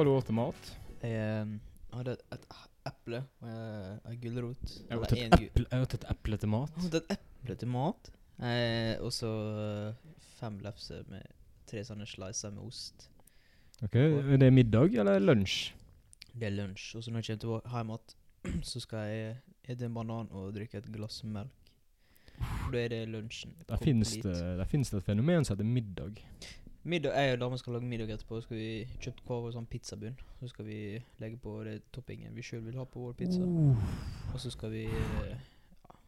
Hva du åt til mat? Jeg eh, hadde et, eple og ei en gulrot. Jeg åt et eple, jeg til mat. Jeg hadde et eple til mat. Eh, og så eh, fem lefser med tre sånne slicer med ost. Ok, Er det middag eller lunsj? Det er lunsj. Og så når jeg kommer hjem igjen, så skal jeg spise en banan og drikke et glass melk. Da er det lunsjen. Der finnes det, der finnes det et fenomen som heter middag. Middag, Jeg og dama skal lage middag etterpå. Skal vi kjøpe hver vår sånn pizzabunn. Så skal vi legge på det toppingen vi sjøl vil ha på vår pizza. Og så skal vi eh, ja,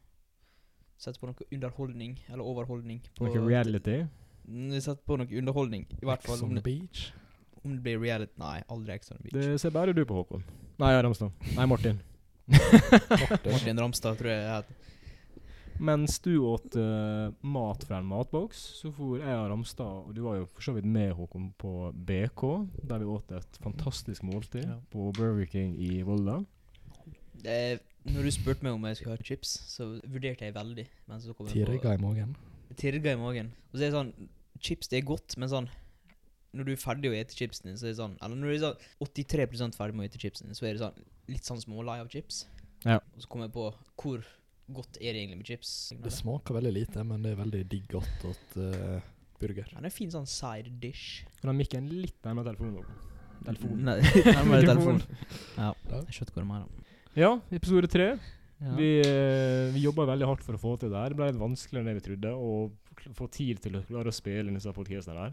sette på noe underholdning, eller overholdning. På Noe reality. Vi setter på noe underholdning. I hvert fall Ex om det, beach. om det blir reality. Nei, aldri Ex Beach. Det ser bare du på, Håkon. Nei, Ramstad. Nei, Martin. Martin Ramstad, tror jeg. Mens du åt uh, mat fra en matboks, så for jeg og Ramstad, og du var jo for så vidt med, Håkon, på BK, der vi åt et fantastisk måltid Ja. på Burger King i Volda. Det, når du spurte meg om jeg skulle ha chips, så vurderte jeg veldig. Men så kom Tirga i magen. Tirga i magen. Og så er det sånn Chips, det er godt, men sånn Når du er ferdig å ete chipsen din, så er det sånn Eller når du er sånn 83 ferdig med å ete chipsen din, så er det sånn litt sånn smålei av chips. Ja. Og så kom jeg på hvor godt er det egentlig med chips. Det smaker veldig lite, men det er veldig digg godt åt uh, burger. Ja, det er en fin sånn side dish. Kan du ha mikken litt nærmere telefonen? Håkon? Telefonen. Nei, nærmere Mikrofon. telefon. Ja, jeg skjønte hva du mener. Ja, episode tre. Ja. Vi, eh, vi jobba veldig hardt for å få til det her. Det ble litt vanskeligere enn det vi trodde. Å få tid til å klare å spille inn disse podcastene der.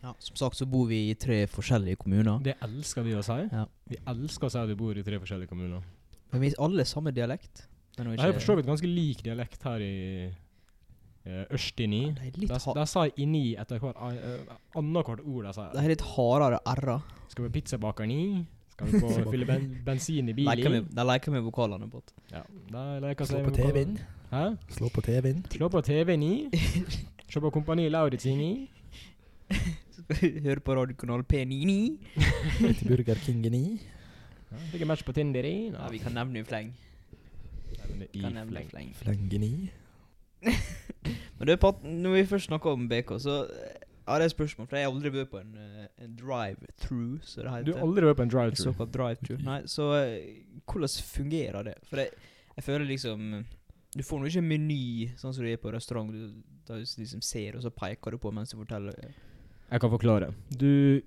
ja, som sagt så bor vi i tre forskjellige kommuner. Det elsker vi å si. Ja. Vi elsker å si at vi bor i tre forskjellige kommuner. Men vi har alle samme dialekt. Det er for så vidt ganske lik dialekt her i uh, Ørstini. Det er litt, Der, der sa jeg inni etter hvert uh, annethvert ord. Der sa det jeg. er litt hardere r-er. Skal vi pizzabakeren ni Skal vi på fylle ben bensin i bilen? med- De leker med vokalene på. Ja, der leker Slå seg på TV-en. Hæ? Slå på TV-en. Slå på TV-en i. Se på Kompani Lauritzen i. Høre på radiokanal P99. Til Burger Kingen i. Ja, Fikk en match på Tinder i. Ja, vi kan nevne i fleng. Nei, men det er Kan i fleng. fleng. Flengen i. Men du, Pat, når vi først snakker om BK, så eh, har jeg et spørsmål. For jeg har aldri vært på en, eh, en drive-through, som det Du har aldri vært på en drive-thru? såkalt drive-through. Nei, så eh, hvordan fungerer det? For jeg, jeg føler liksom Du får nå ikke en meny sånn som du er på restaurant. Du, da du liksom ser, og så peker du på mens du forteller. Jeg kan forklare. Du,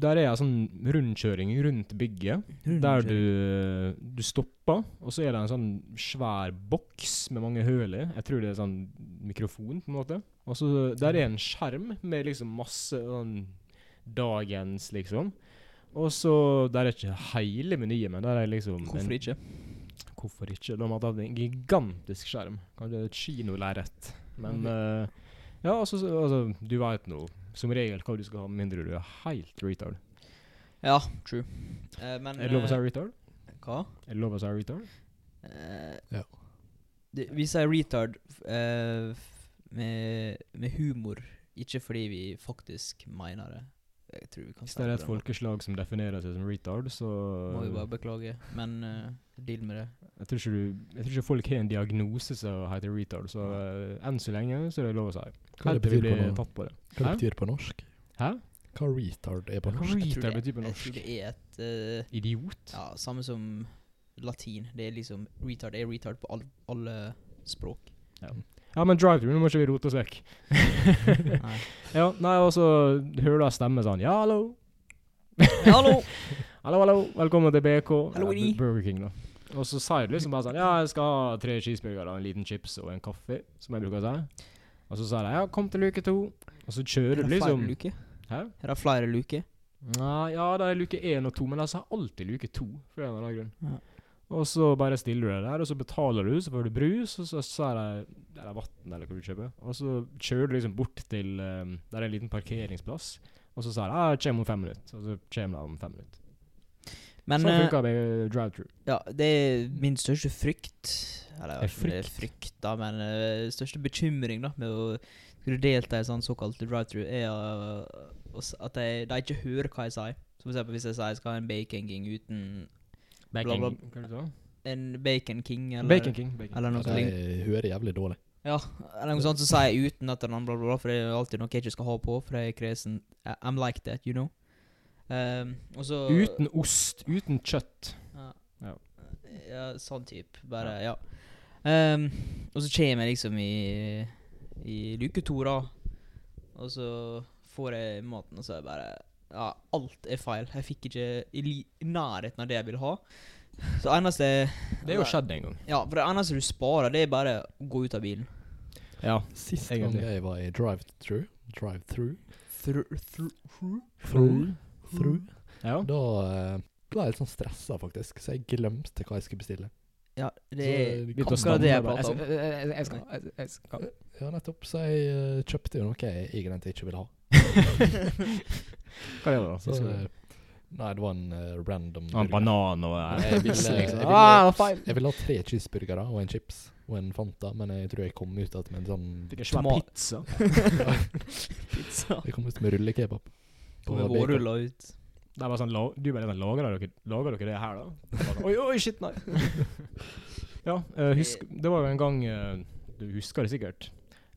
der er ei sånn rundkjøring rundt bygget. Der du, du stopper, og så er det en sånn svær boks med mange høl i. Jeg tror det er sånn mikrofon, på en måte. Og så Der er en skjerm med liksom masse sånn dagens, liksom. Og så Der er ikke hele menyen, men der er liksom Hvorfor ikke? Hvorfor ikke? De har hatt en gigantisk skjerm. Kanskje et kinolerret. Men eh, Ja, altså, altså Du veit nå som regel hva du skal ha, med mindre du er helt retard. Ja, true. Eh, men Er det lov å si eh, retard? Hva? Er det lov å si retard? Eh, Ja. Det, vi sier retard eh, med, med humor, ikke fordi vi faktisk mener det. Jeg tror vi kan Hvis det er et på folkeslag som definerer seg som retard, så Må vi bare beklage. Men uh, deal med det. jeg tror, ikke du, jeg tror ikke folk har en diagnose som heter retard, så uh, enn så lenge så er det lov å si. Hva Helt det betyr på, tatt på det. hva det betyr på norsk? Hæ? Hva retard er på Hva norsk? Jeg tror retard det- betyr på Jeg tror det er et uh, Idiot? Ja, samme som latin. Det er liksom Retard er retard på all, alle språk. Ja, men drive-through, nå må ikke vi rote oss vekk. Nei. ja, nei, og så hører du en stemme sånn Ja, hallo. Hallo! Hallo, hallo. Velkommen til BK. Hallo, Ja. Burger King, da. Og så sier du liksom bare sånn Ja, jeg skal ha tre cheeseburgere, en liten chips og en kaffe, som jeg bruker å si. Og så sier de ja, kom til luke to. Og så Er kjører du liksom flere luke Hæ? Er det flere luker? Nei, ja, det er luke én og to, men de sa alltid luke to. For en eller annen grunn. Ja. Og så bare stiller du deg der, og så betaler du, så får du brus, og så er det Eller vann, eller hva du kjøper. Og så kjører du liksom bort til um, Der er en liten parkeringsplass, og så sier de ja, jeg kommer om fem minutter. Og så kommer det om fem minutter. Men sånn funka funker det uh, drive-through. ja, det er min største frykt Eller Er jeg det er frykt, da, men uh, største bekymring da med å skulle delta i sånn såkalt drive-through, er uh, at de, de ikke hører hva jeg sier. Som for eksempel hvis jeg sier jeg skal ha en baking uten Bacon, bla, hva du? En Bacon King, eller Bacon King. Bacon. Eller noe sånt. Jeg hører jævlig dårlig. Ja, eller noe sånt så sier jeg uten at den bla, bla, bla, for det er alltid noe jeg ikke skal ha på, for jeg er kresen. I'm like that, you know. Um, og så Uten ost, uten kjøtt. Ja. Ja. ja sånn type. Bare, ja. Um, og så kommer jeg liksom i, i luke to, da. Og så får jeg maten, og så er jeg bare Ja, alt er feil. Jeg fikk ikke i, li i nærheten av det jeg ville ha. Så eneste Det er jo skjedd en gang. Ja, for det eneste du sparer, det er bare å gå ut av bilen. Ja. Sist Egentlig. gang jeg var i drive-through Drive-through Through, through, through. Through. Through. Ja. Da eh, ble jeg litt sånn stressa, faktisk, så jeg glemte hva jeg skulle bestille. Ja, det er Begynte å akkurat det jeg prater om. Jeg, jeg, jeg skal, jeg, jeg skal. Ja, nettopp. Så jeg uh, kjøpte jo noe jeg egentlig ikke ville ha. Hva er det da? Så, nei, det var en uh, random en banan og Jeg ville, jeg, ville, Ah, jeg ville ha tre cheeseburgere og en chips og en Fanta, men jeg tror jeg kom ut at med en sånn Fikk en svær pizza. Pizza. Jeg kom ut med rullekebab. bacon. vårrulla ut. Det var sånn, du bare sånn, lager dere, lager dere det her da? Sånn, Oi, oi, shit, nei. ja, uh, husk, det var jo en gang, uh, du husker det sikkert.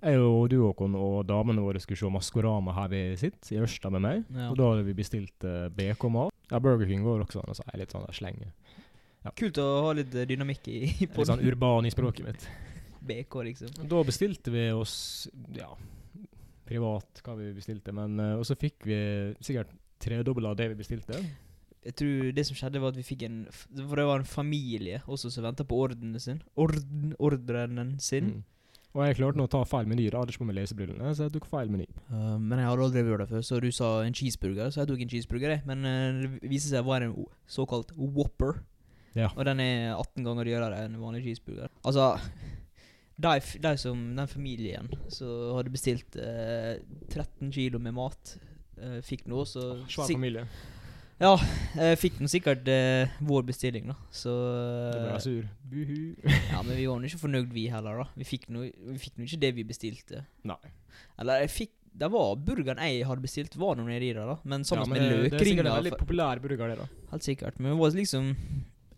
Jeg og du, Håkon, og damene våre skulle se Maskorama her vi sitter, i Ørsta med meg. Ja. Og da hadde vi bestilt uh, BK-mat. Ja, Burger King går også, og så er jeg litt sånn der slenge. Kult å ha litt eh, dynamikk i, i Litt sånn urban i språket mitt. BK, liksom. Da bestilte vi oss ja, privat hva vi bestilte, men uh, Og så fikk vi sikkert tredobla det vi bestilte. Jeg tror det som skjedde, var at vi fikk en For det var en familie også som venta på ordenen sin. Orden, ordrenen sin. Mm. Og jeg klarte nå å ta feil meny, da, ikke på meg lesebrillene, så jeg tok feil meny. Uh, men jeg hadde aldri gjort det før, så du sa en cheeseburger, så jeg tok en cheeseburger. jeg. Men uh, det viste seg å være en såkalt Whopper. Ja. Og den er 18 ganger dyrere enn en vanlig cheeseburger. Altså de, de som, Den familien som hadde bestilt uh, 13 kilo med mat, eh, fikk nå så Svær familie. Ja, jeg fikk nå sikkert eh, vår bestilling, da. Så Du ble eh, sur. Buhu. Ja, men vi var nå ikke fornøyd, vi heller, da. Vi fikk nå ikke det vi bestilte. Nei. Eller jeg fikk Det var burgeren jeg hadde bestilt, var noe nedi der, da. Men sammen Ja, men med løkringer. Det er sikkert en veldig populær burger, det, da. Helt sikkert. Men det var liksom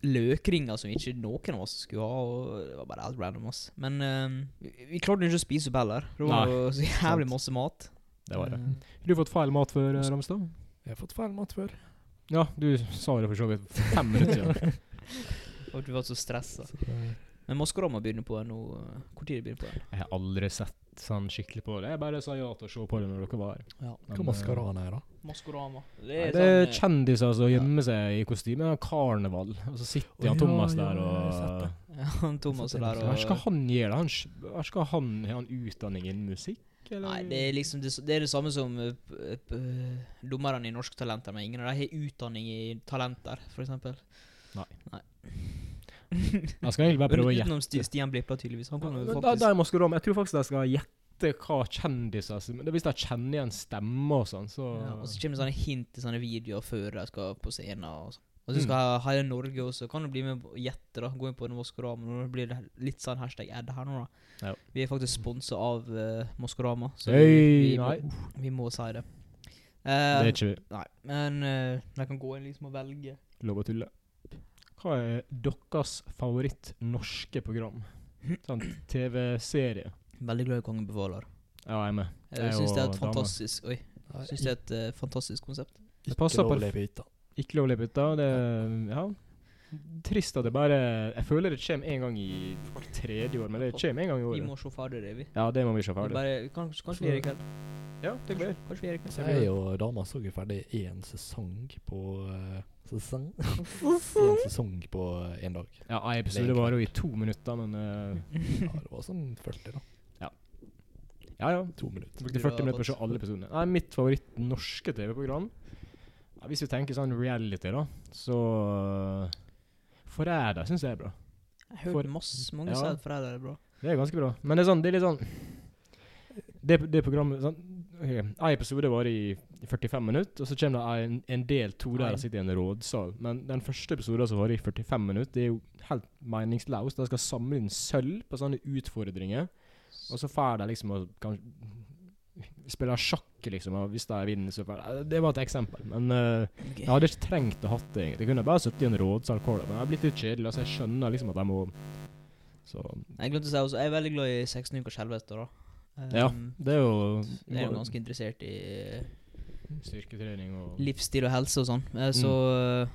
løkringer som ikke noen av oss skulle ha. Og det var bare helt random, ass. Men um, vi, vi klarte ikke å spise opp heller. Det var Nei, så jævlig sant. masse mat. Det var det. Eh, Har du fått feil mat før, eh, Ramstad? Jeg har fått feil mat før. Ja, du sa det for så vidt fem minutter siden. Og du var så stressa. Eh, Men Maskorama begynner på nå. Tid begynner på? Jeg har aldri sett sånn skikkelig på det. Jeg bare sa ja til å se på det når dere var her. Ja. Men, Hva Maskorama er, da? Maskorama. Det Nei, er, Det er sånn, eh, kjendiser som gjemmer seg i kostyme. Karneval. Og så sitter han Jan Thomas ja, der og. Ja, han Thomas der og Hva skal han gjøre? Sk- hva skal han han utdanning innen musikk? Eller? Nei, det er liksom det, det, er det samme som uh, dommerne i Norske Talenter, men ingen av dem har utdanning i talenter, eksempel. Nei. Nei. Jeg skal egentlig bare prøve å gjette. Utenom Sti Stian Blippla, tydeligvis. Han kan jo Men Da, faktisk da er Maskorama. Jeg tror faktisk de skal gjette hva kjendiser det Hvis de kjenner igjen stemmer og sånn, så ja, Og så kommer det sånne hint til sånne videoer før de skal på scenen. Og sånn. Og Mm. så skal hele Norge også Kan du bli med og gjette, da. Gå inn på Maskorama. Nå blir det litt sånn hashtag ad her nå, da. Ja. Vi er faktisk sponsa av uh, Maskorama, så hey, vi, vi, må, vi må si det. Det er ikke ikke Nei, men uh, de kan gå inn liksom og velge. lov å tulle. Hva er deres favoritt norske program? Sånn TV-serie. Veldig glad i Kongen befaler. Ja, jeg er med. Jeg Jeg syns det er et fantastisk fantastisk Oi. Syns det er et uh, fantastisk konsept. Det passer lov på hytta. Ikke lov å leve ute. Det Ja. Trist at det bare Jeg føler det kommer en gang i hvert tredje år, men det kommer en gang i Vi må se ferdig det, vi. Ja, det må vi se bare, kanskje, kanskje vi gjør det i kveld. Ja, det blir. Kanskje vi gjør det i kveld. jeg og dama så jo ferdig én sesong på uh, Sesong? Én sesong på én dag. Ja, en episode varer jo i to minutter, men uh, Ja, det var sånn 40, da. Ja, ja. To minutter. Brukte 40 minutter på å se alle episodene. Nei, Mitt favoritt norske TV-program Hvis vi tenker sånn reality, da, så uh, Forræder syns jeg er bra. Jeg har hørt masse, mange Ja. sier at Forræder er bra. Det er ganske bra. Men det er sånn, det er litt sånn Det, det programmet sånn, okay. En episode varer i 45 minutter, og så kommer det en, en del to der Nei. sitter i en rådsal. Men den første episoden som varer i 45 minutter, det er jo helt meningsløst. De skal samle inn sølv på sånne utfordringer, og så får de liksom å kan, spille sjakk, liksom, og hvis de vinner, så får Det var et eksempel. Men uh, jeg hadde ikke trengt å hatt det, egentlig. Jeg kunne bare sittet i en rådsal, hvor det- men jeg har blitt litt kjedelig. Altså, jeg skjønner liksom at jeg må Så Jeg glemte å si også, jeg er veldig glad i 16 ukers helvete, da. Ja, Um, det er jo Jeg er jo ganske interessert i Styrketrening og livsstil og helse og sånn. Eh, Så mm.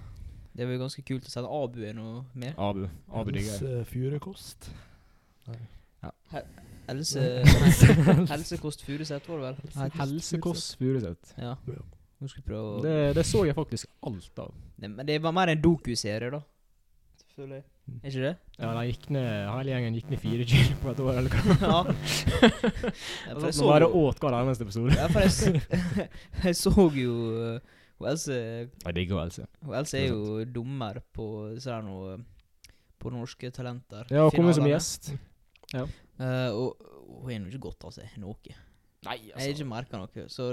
det var jo ganske kult å sette Abu er noe mer. Abu. Abu digger jeg. Furukost. Helse Helsekost Furuset, var det vel? Helsekost Furuset. Ja. Ja. Nå skal vi prøve å Det, det så jeg faktisk alt av. Nei, Men det var mer en dokuserie, da. Selvfølgelig. Mm. Er ikke det? Ja, de gikk ned, Hele gjengen gikk ned fire kilo på et år, eller hva? ja. ja for jeg Nå så bare åt hver eneste episode. ja, for jeg, s- jeg så jo uh, Hun Else Jeg digger Else. Hun Else er jo dommer på ser jeg nå, På Norske Talenter. Ja, og kommer som gjest. Eh, og og hun har jo ikke godt av seg noe. Nei, altså. Jeg har ikke merka noe. Så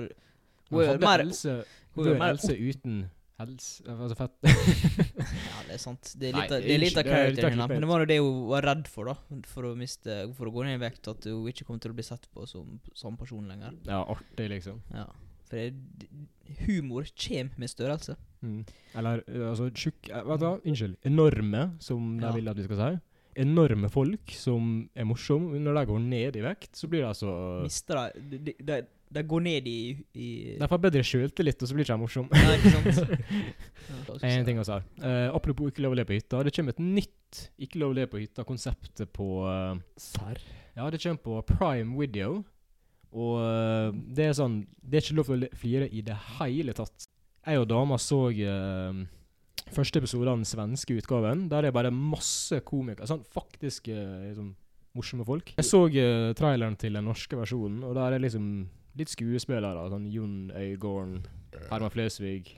hun er mer helse, hun er er mer Else uten helse Altså fett. Ja, det er sant. Det er litt Nei, av det er litt av characteren hennes. Men det var jo det hun var redd for, da. For å miste For å gå ned i vekt. At hun ikke kom til å bli sett på som samme person lenger. Ja, artig, liksom. Ja. For det, humor kommer med størrelse. Mm. Eller uh, altså tjukk eh, Vet du hva, unnskyld. Enorme, som de Ja. vil at vi skal si. Enorme folk som er morsomme. Når de går ned i vekt, så blir det altså Mister de de, de, de går ned i, i De får bedre sjøltillit, og så blir de ikke morsomme. Nei, ikke sant? Ja, En ting å si. Uh, apropos ikke lov å le på hytta. Det kommer et nytt ikke lov å le på hytta-konseptet på uh, Serr. Ja, det kommer på Prime Video. Og uh, det er sånn Det er ikke lov til å flire i det hele tatt. Jeg og dama så eh, første episode av den svenske utgaven. Der er bare masse komikere. Sånn faktisk eh, liksom, morsomme folk. Jeg så uh, traileren til den norske versjonen, og der er liksom litt skuespillere. Sånn Jon Øigarden, Herman Flesvig.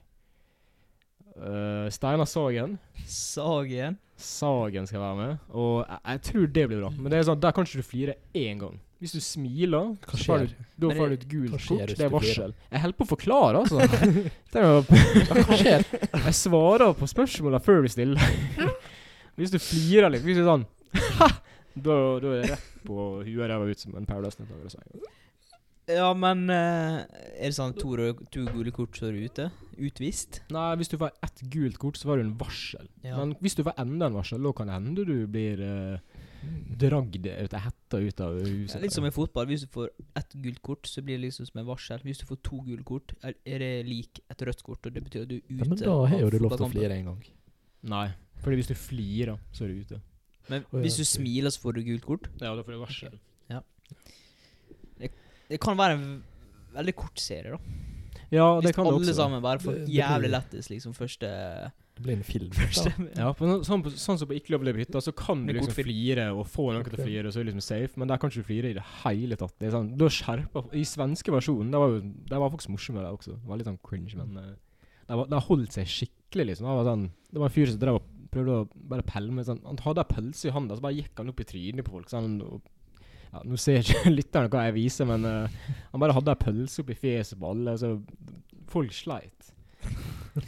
uh, Steinar Sagen. Sagen. Sagen skal være med, og jeg, jeg tror det blir bra. Men det er sånn, der kan ikke du flire én gang. Hvis du smiler, Hva skjer? du, da får du et gult kort. Det er varsel. Jeg holder på å forklare, altså. det er jo, Hva skjer? jeg svarer på spørsmåla før du stiller. Hvis du flirer litt, hvis du er sånn da, da er det rett på huet og ræva ut som en Paradise-deltaker. altså. Ja, men eh, Er det sånn to, to gule kort, så er du ute? Utvist? Nei, hvis du får ett gult kort, så får du en varsel. Ja. Men hvis du får enda en varsel, da kan det hende du blir uh, dragd ut av hetta ut av huset. Ja, litt som i fotball. Hvis du får ett gult kort, så blir det liksom som en varsel. Hvis du får to gule kort, er, er det lik et rødt kort, og det betyr at du er ute. Ja, men da har jo du lov til å flire en gang. Nei, fordi hvis du flirer, så er du ute. Men oh, ja, hvis du okay. smiler, så får du gult kort. Ja, da får du varsel. Det kan være en veldig kort serie, da. Ja, det Hvis kan det også. Hvis alle sammen bare får Det- det jævlig lettest liksom første Det blir en film. Ja, på no, sånn, på, sånn som på Ikke lov å leve hytta, så kan du liksom flire og få noen til å flire, og så er det liksom safe, men der kan ikke du flire i det hele tatt. Det er sånn, da skjerper I svenske versjonen, det var jo Det var faktisk morsomme der også. Det var litt sånn cringe, men uh, det, var, holdt seg skikkelig, liksom. Det var, sånn, det var en fyr som drev og prøvde å bare pelle med sånn Han hadde ei pølse i handa, så bare gikk han opp i trynet på folk. Sånn, og, ja, nå ser ikke lytterne hva jeg viser, men uh, han bare hadde ei pølse oppi fjeset på alle, så folk sleit.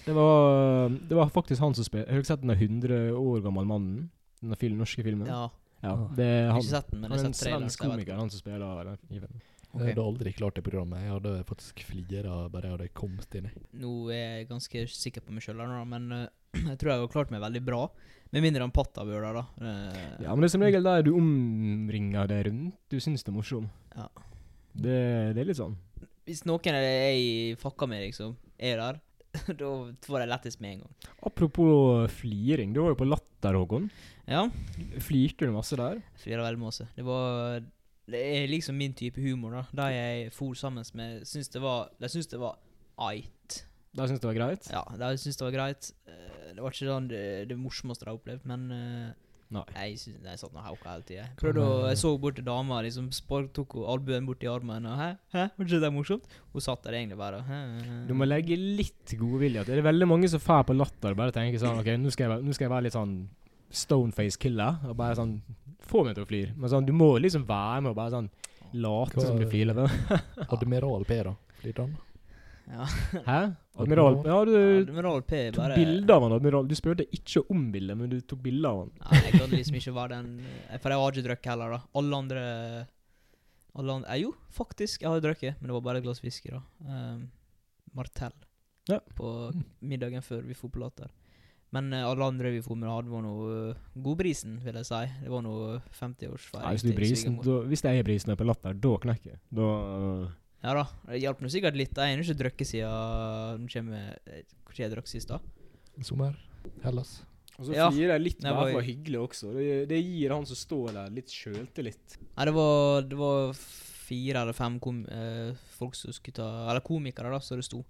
Det var, det var faktisk han som spilte Har dere sett den 100 år gammel mannen? Den film, norske filmen? Ja. Ja, det er han. ikke sett den, men Han jeg er har en sett traileren. svensk så jeg vet komiker, han som spiller den filmen. Okay. Jeg hadde aldri klart det programmet. Jeg hadde faktisk flira bare jeg hadde kommet inn i. Nå er jeg ganske sikker på meg sjøl, men uh, jeg tror jeg har klart meg veldig bra. Med mindre han Patta bør det, da. Uh, Ja, men det er som regel der du omringer deg rundt. Du syns det er morsom. Ja. Det, det er litt sånn. Hvis noen av jeg fucker med, liksom, er der, da får jeg lettest med en gang. Apropos fliring. Du var jo på Latter, Håkon. Ja. Flirte du masse der? Flira veldig masse. Det var Det er liksom min type humor, da. De jeg for sammen med, syns det var De syns det var ait. De syns det var greit? Ja, de syns det var greit. Eh, Det var ikke sånn det, det morsomste jeg har opplevd, men eh, Nei. jeg, synes, jeg satt og hauka hele tida. Prøvde å Jeg så bort til dama, liksom spark, tok albuen bort i armen. Og, Hæ? Hæ? Var ikke det morsomt? Hun satt der egentlig bare Hæ? Du må legge litt godvilje til. Det er veldig mange som drar på Latter og bare tenker sånn OK, nå skal jeg, være- nå skal jeg være litt sånn stoneface killer. Og bare sånn Få meg til å flire. Men sånn, du må liksom være med og bare sånn late som du flirer. Admiral P, da. Flirte han? Ja. Hæ? Admiral? Ja, du Admiral P tok bare bilde av han, Admiral. Du spurte ikke om bildet, men du tok bilde av han. Nei, jeg kan liksom ikke være den eh, For jeg har ikke drukket heller, da. Alle andre Alle andre eh, Jo, faktisk, jeg har drukket, men det var bare et glass whisky, da. Um, Martell. Ja. På middagen før vi for på Latter. Men uh, alle andre vi for med, hadde var noe uh, godbrisen, vil jeg si. Det var noe 50-årsfeiring. Nei, hvis, du brisen, hvis det er brisen på Latter, da knekker jeg. Da Ja da, det hjalp nå sikkert litt. Jeg har ikke drukket siden Nå kommer eh, jeg drakk sist, da? Sommer. Hellas. Og så Ja. flirer jeg litt Det var jo- være hyggelig også. Det, det gir han som står der, litt sjøltillit. Nei, det var, det var fire eller fem kom, eh, folk som skulle ta Eller komikere, da, som det sto.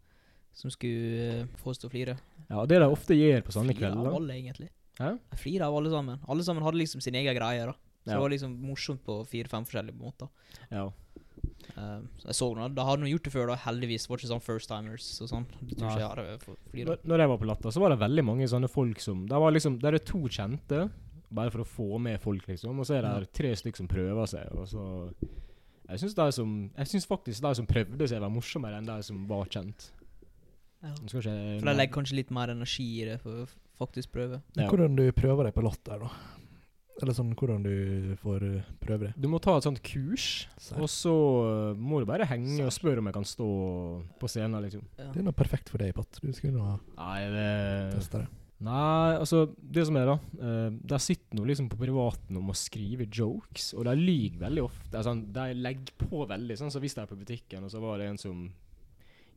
Som skulle eh, få oss til å flire. Ja, det de ofte gjør på sånne Flire av kvelder. alle, egentlig. Hæ? Jeg flirer av alle sammen. Alle sammen hadde liksom sin egen greie. da Så Ja. det var liksom morsomt på fire-fem forskjellige måter. Ja. Eh, så jeg så noe, Da hadde de gjort det før, da. Heldigvis. Var ikke sånn first timers og sånn. Jeg. Når, når jeg var på Latter, så var det veldig mange sånne folk som Det var liksom Der er to kjente, bare for å få med folk, liksom. Og så er det Ja. tre stykker som prøver seg, og så Jeg syns de som Jeg syns faktisk de som prøvde seg, var morsommere enn de som var kjent. Ja. Skal ikke For de legger kanskje litt mer energi i det for å faktisk prøve. Ja. Hvordan du prøver deg på latter, da? Eller sånn hvordan du får eh, prøve det? Du må ta et sånt kurs, Sær. og så uh, må du bare henge og spørre om jeg kan stå på scenen, liksom. Ja. Det er noe perfekt for deg, Pat. Du skulle ha Nei, det testa det. Nei, altså Det som er, da uh, De sitter nå liksom på privaten om å skrive jokes, og de lyver veldig ofte. Altså, de legger på veldig. Sånn som Hvis de er på butikken, og så var det en som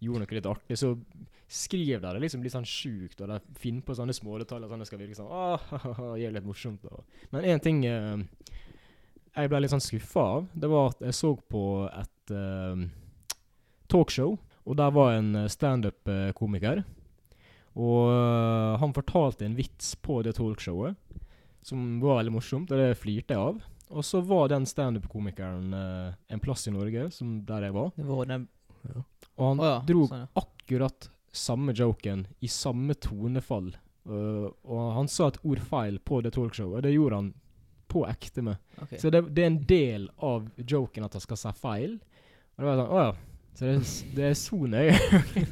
gjorde noe litt artig, så skriver de det liksom litt sånn sjukt, og de finner på sånne smådetaljer sånn det skal virke sånn Åh, jævlig morsomt. Og. Men én ting eh, jeg ble litt sånn skuffa av, det var at jeg så på et eh, talkshow, og der var en eh, standup-komiker. Og øh, han fortalte en vits på det talkshowet som var veldig morsomt, og det flirte jeg av. Og så var den standup-komikeren øh, en plass i Norge, som der jeg var. Det var den Og han oh, ja, dro sånn, ja. akkurat samme joken i samme tonefall. Uh, og han sa et ord feil på det talkshowet, og det gjorde han på ekte med. Okay. Så det, det er en del av joken at han skal si feil. Og det var sånn, å ja. Så det, det er så nøye.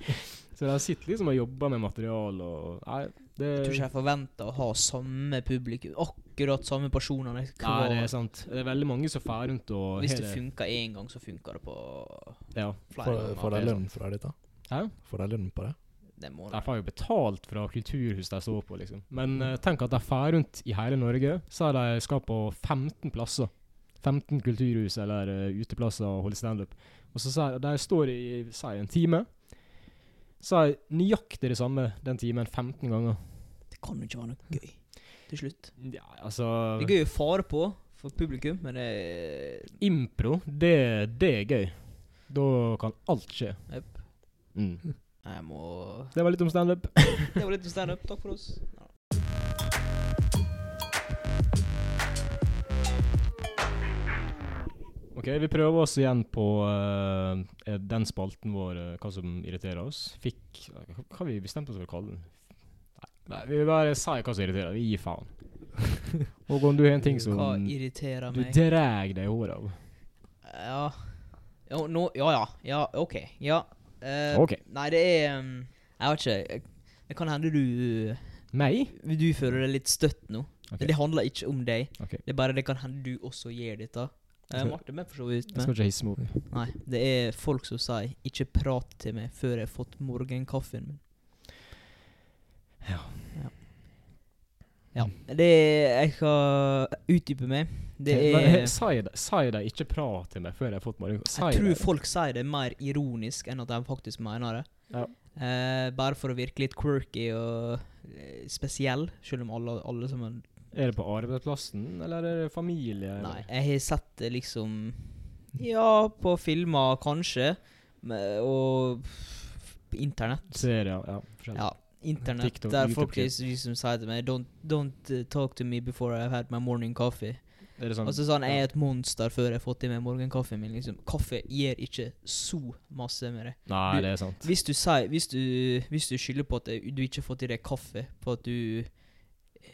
så de sitter liksom og jobber med material og Nei, det Jeg tror ikke jeg forventer å ha samme publikum, akkurat samme personene. Nei, det er sant. Det er veldig mange som fer rundt og Hvis det funker én gang, så funker det på Ja. flere Får ganger. får de lønn fra dette? Hæ? Får de lønn på det? Det må De får jo betalt fra kulturhuset de står på, liksom. Men uh, tenk at de fer rundt i hele Norge. Så de skal på 15 plasser. 15 kulturhus eller uh, uteplasser og holde standup. Og så sier de står i sier en time. Så er nøyaktig det samme den timen 15 ganger. Det kan jo ikke være noe gøy til slutt. Ja, altså Det er gøy å fare på for publikum, men det Impro, det, det er gøy. Da kan alt skje. Yep. Mm. Jeg må Det var litt om standup. Det var litt om standup. Takk for oss. Ja. Ok, vi prøver oss igjen på uh, den spalten vår, uh, hva som irriterer oss. Fikk hva har vi bestemt oss for å kalle den? Nei, vi bare si hva som irriterer. Vi gir faen. Og om du har en ting som Hva irriterer du meg? drar deg i håret av. Ja Jo, nå, ja ja. Ja, OK. Ja. Eh, Ok. Nei, det er um, Jeg vet ikke. Det kan hende du Meg? Du føler deg litt støtt nå. Ok. Men det handler ikke om deg. Ok. Det er bare det kan hende du også gjør dette. Eh, Så- er med, for så vidt. Jeg Men. skal ikke hisse meg opp. Nei, det er folk som sier 'ikke prat til meg før jeg har fått morgenkaffen min'. Ja. Ja. ja. Det Jeg skal utdype meg. Det er Si det. Ikke prat til meg før jeg har fått Si Jeg tror folk sier det mer ironisk enn at de faktisk mener det. Ja. Eh, bare for å virke litt quirky og eh, spesiell, selv om alle, alle sammen Er det på arbeidsplassen, eller er det familie? eller? Nei, jeg har sett det liksom Ja, på filmer kanskje, og på internett. Serier, ja. Forskjellig. Ja, internett TikTok, der folk liksom sier til meg Don't, don't uh, talk to me before I've had my morning coffee. Sånn, altså sånn jeg er et monster før jeg har fått i meg morgenkaffen min. Liksom. Kaffe gir ikke så masse med det. Nei, Du- det er sant. Hvis du, sier, hvis du, hvis du skylder på at du ikke har fått i deg kaffe på at du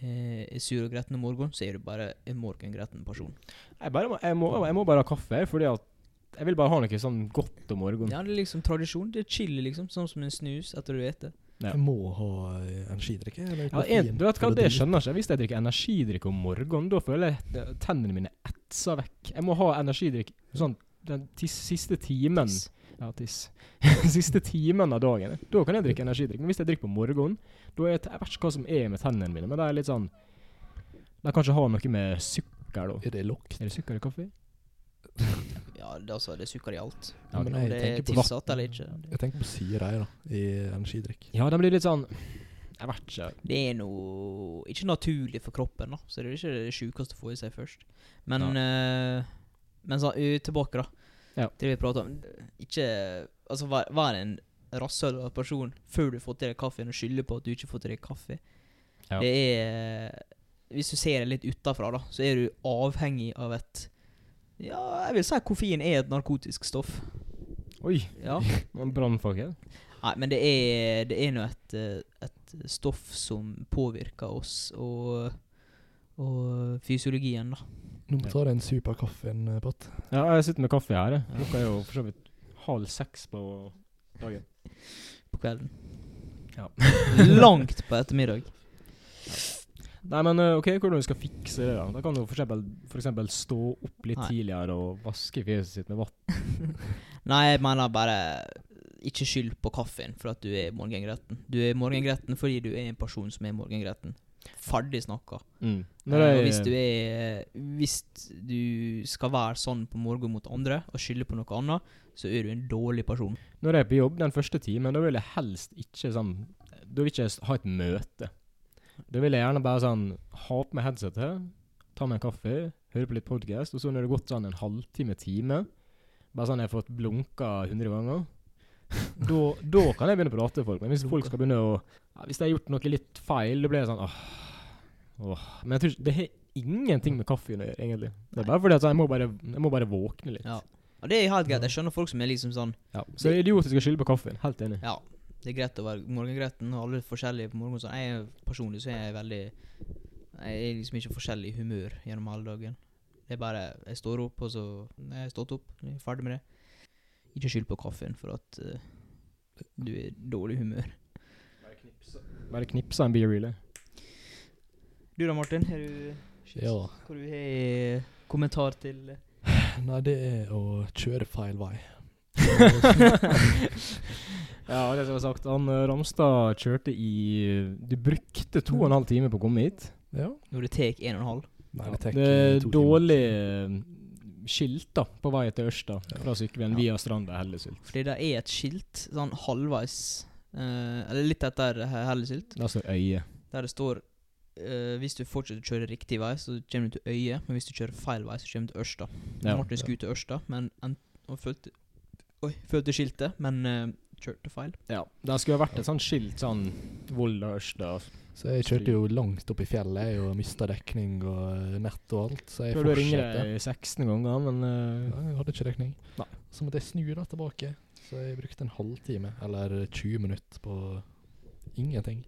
eh, er sur og gretten om morgenen, så er du bare en morgengretten person. Jeg, bare, jeg, må, jeg må bare ha kaffe, fordi at jeg vil bare ha noe sånn godt om morgenen. Ja, det er liksom tradisjon. Det er chill, liksom. Sånn som en snus etter du spiser. Ja. Jeg må ha eh, energidrikke Ja, du vet hva, Det skjønner skjønner ikke. Hvis jeg drikker energidrikk om morgenen, da føler jeg tennene mine etser vekk. Jeg må ha energidrikk sånn den tis, siste timen Tis. Ja, tiss. siste timen av dagen. Da kan jeg drikke energidrikk. Men hvis jeg drikker på morgenen, da er jeg, jeg vet ikke hva som er med tennene mine, men det er litt sånn De kanskje ha noe med sukker, da. Er det lukt? Er det sukker i kaffe? Ja, det, altså, det sukker i alt. Ja, men Om jeg det er tenker på tilsatt eller ikke. Jeg tenker på syre da, i energidrikk. Ja, den blir litt sånn Jeg vet ikke. Det er noe ikke naturlig for kroppen, da. Så det er ikke det sjukeste å få i seg først. Men eh, Men så, uh, tilbake, da. Ja. Til det vi prater om. Ikke Altså, vær, vær en rasshøl av person før du får til deg kaffen, og skylder på at du ikke får til deg kaffe. Ja. Det er Hvis du ser det litt utafra, da, så er du avhengig av et Ja, jeg vil si at koffein er et narkotisk stoff. Oi, Ja. en brannfakkel. Nei, men det er, det er nå et, et stoff som påvirker oss og, og fysiologien, da. Nå må du ta deg en sup av kaffen, eh, Pat. Ja, jeg sitter med kaffe her. jeg. Klokka er jo for så vidt halv seks på dagen. På kvelden. Ja. Langt på ettermiddag. Nei, men eh, ok, hvordan vi skal fikse det? Da Da kan du for eksempel, for eksempel stå opp litt Nei. tidligere og vaske fjeset sitt med vann. Nei, jeg mener bare ikke skyld på kaffen for at du er morgengretten. Du er morgengretten fordi du er en person som er morgengretten. Ferdig snakka. Mm. Nei, og hvis du er Hvis du skal være sånn på morgenen mot andre og skylde på noe annet, så er du en dårlig person. Når jeg er på jobb den første timen, da vil jeg helst ikke sånn Da vil jeg ikke ha et møte. Da vil jeg gjerne bare sånn ha på meg headsetet, ta meg en kaffe, høre på litt podcast, og så når det har gått sånn en halvtime, time, bare sånn jeg har fått blunka 100 ganger, da, da kan jeg begynne å prate med folk. Men hvis folk skal begynne å ja, Hvis jeg har gjort noe litt feil, da blir jeg sånn åh, åh. Men jeg tror ikke Det har ingenting med kaffen å gjøre, egentlig. Det er bare fordi at jeg, må bare, jeg må bare våkne litt. Ja. Og det er helt greit. Jeg skjønner folk som er liksom sånn Ja. Så det er idiotisk å skylde på kaffen. Helt enig. Ja, det er greit å være morgengretten, og alle er forskjellige på morgenen. Så jeg er personlig så er jeg veldig Jeg er liksom ikke forskjellig i humør gjennom hele dagen. Det er bare Jeg står opp, og så Jeg har stått opp, jeg er ferdig med det. Ikke skyld på kaffen for at uh, du er i dårlig humør. Bare knipsa en beer, really. Du da, Martin? Har du Ja. Hva du har i kommentar til Nei, det er å kjøre feil vei. Ja, det som jeg har sagt, han eh, Ramstad kjørte i Du brukte to og en halv time på å komme hit. Ja. når det tar en og en halv? Nei, det det er dårlig eh, skilt da, på vei til Ørsta fra sykkelveien Ja. via Stranda Hellesylt. Fordi det er et skilt sånn halvveis uh, Eller litt etter He- Hellesylt. Der står øye. Der det står uh, Hvis du fortsetter å kjøre riktig vei, så kommer du til Øye. Men hvis du kjører feil vei, så kommer du til Ørsta. Ja. Martin skulle til Ørsta, men en, og følte Oi, følte skiltet, men uh, kjørte feil. Ja. det skulle ha vært et sånt skilt sånn Volda Ørsta. Så jeg kjørte jo langt opp i fjellet jeg, og mista dekning og eh, nett og alt. Så jeg Prøvde å ringe deg 16 ganger, men uh, Nei, jeg hadde ikke dekning. Nei. Så måtte jeg snu da tilbake. Så jeg brukte en halvtime, eller 20 minutter, på ingenting.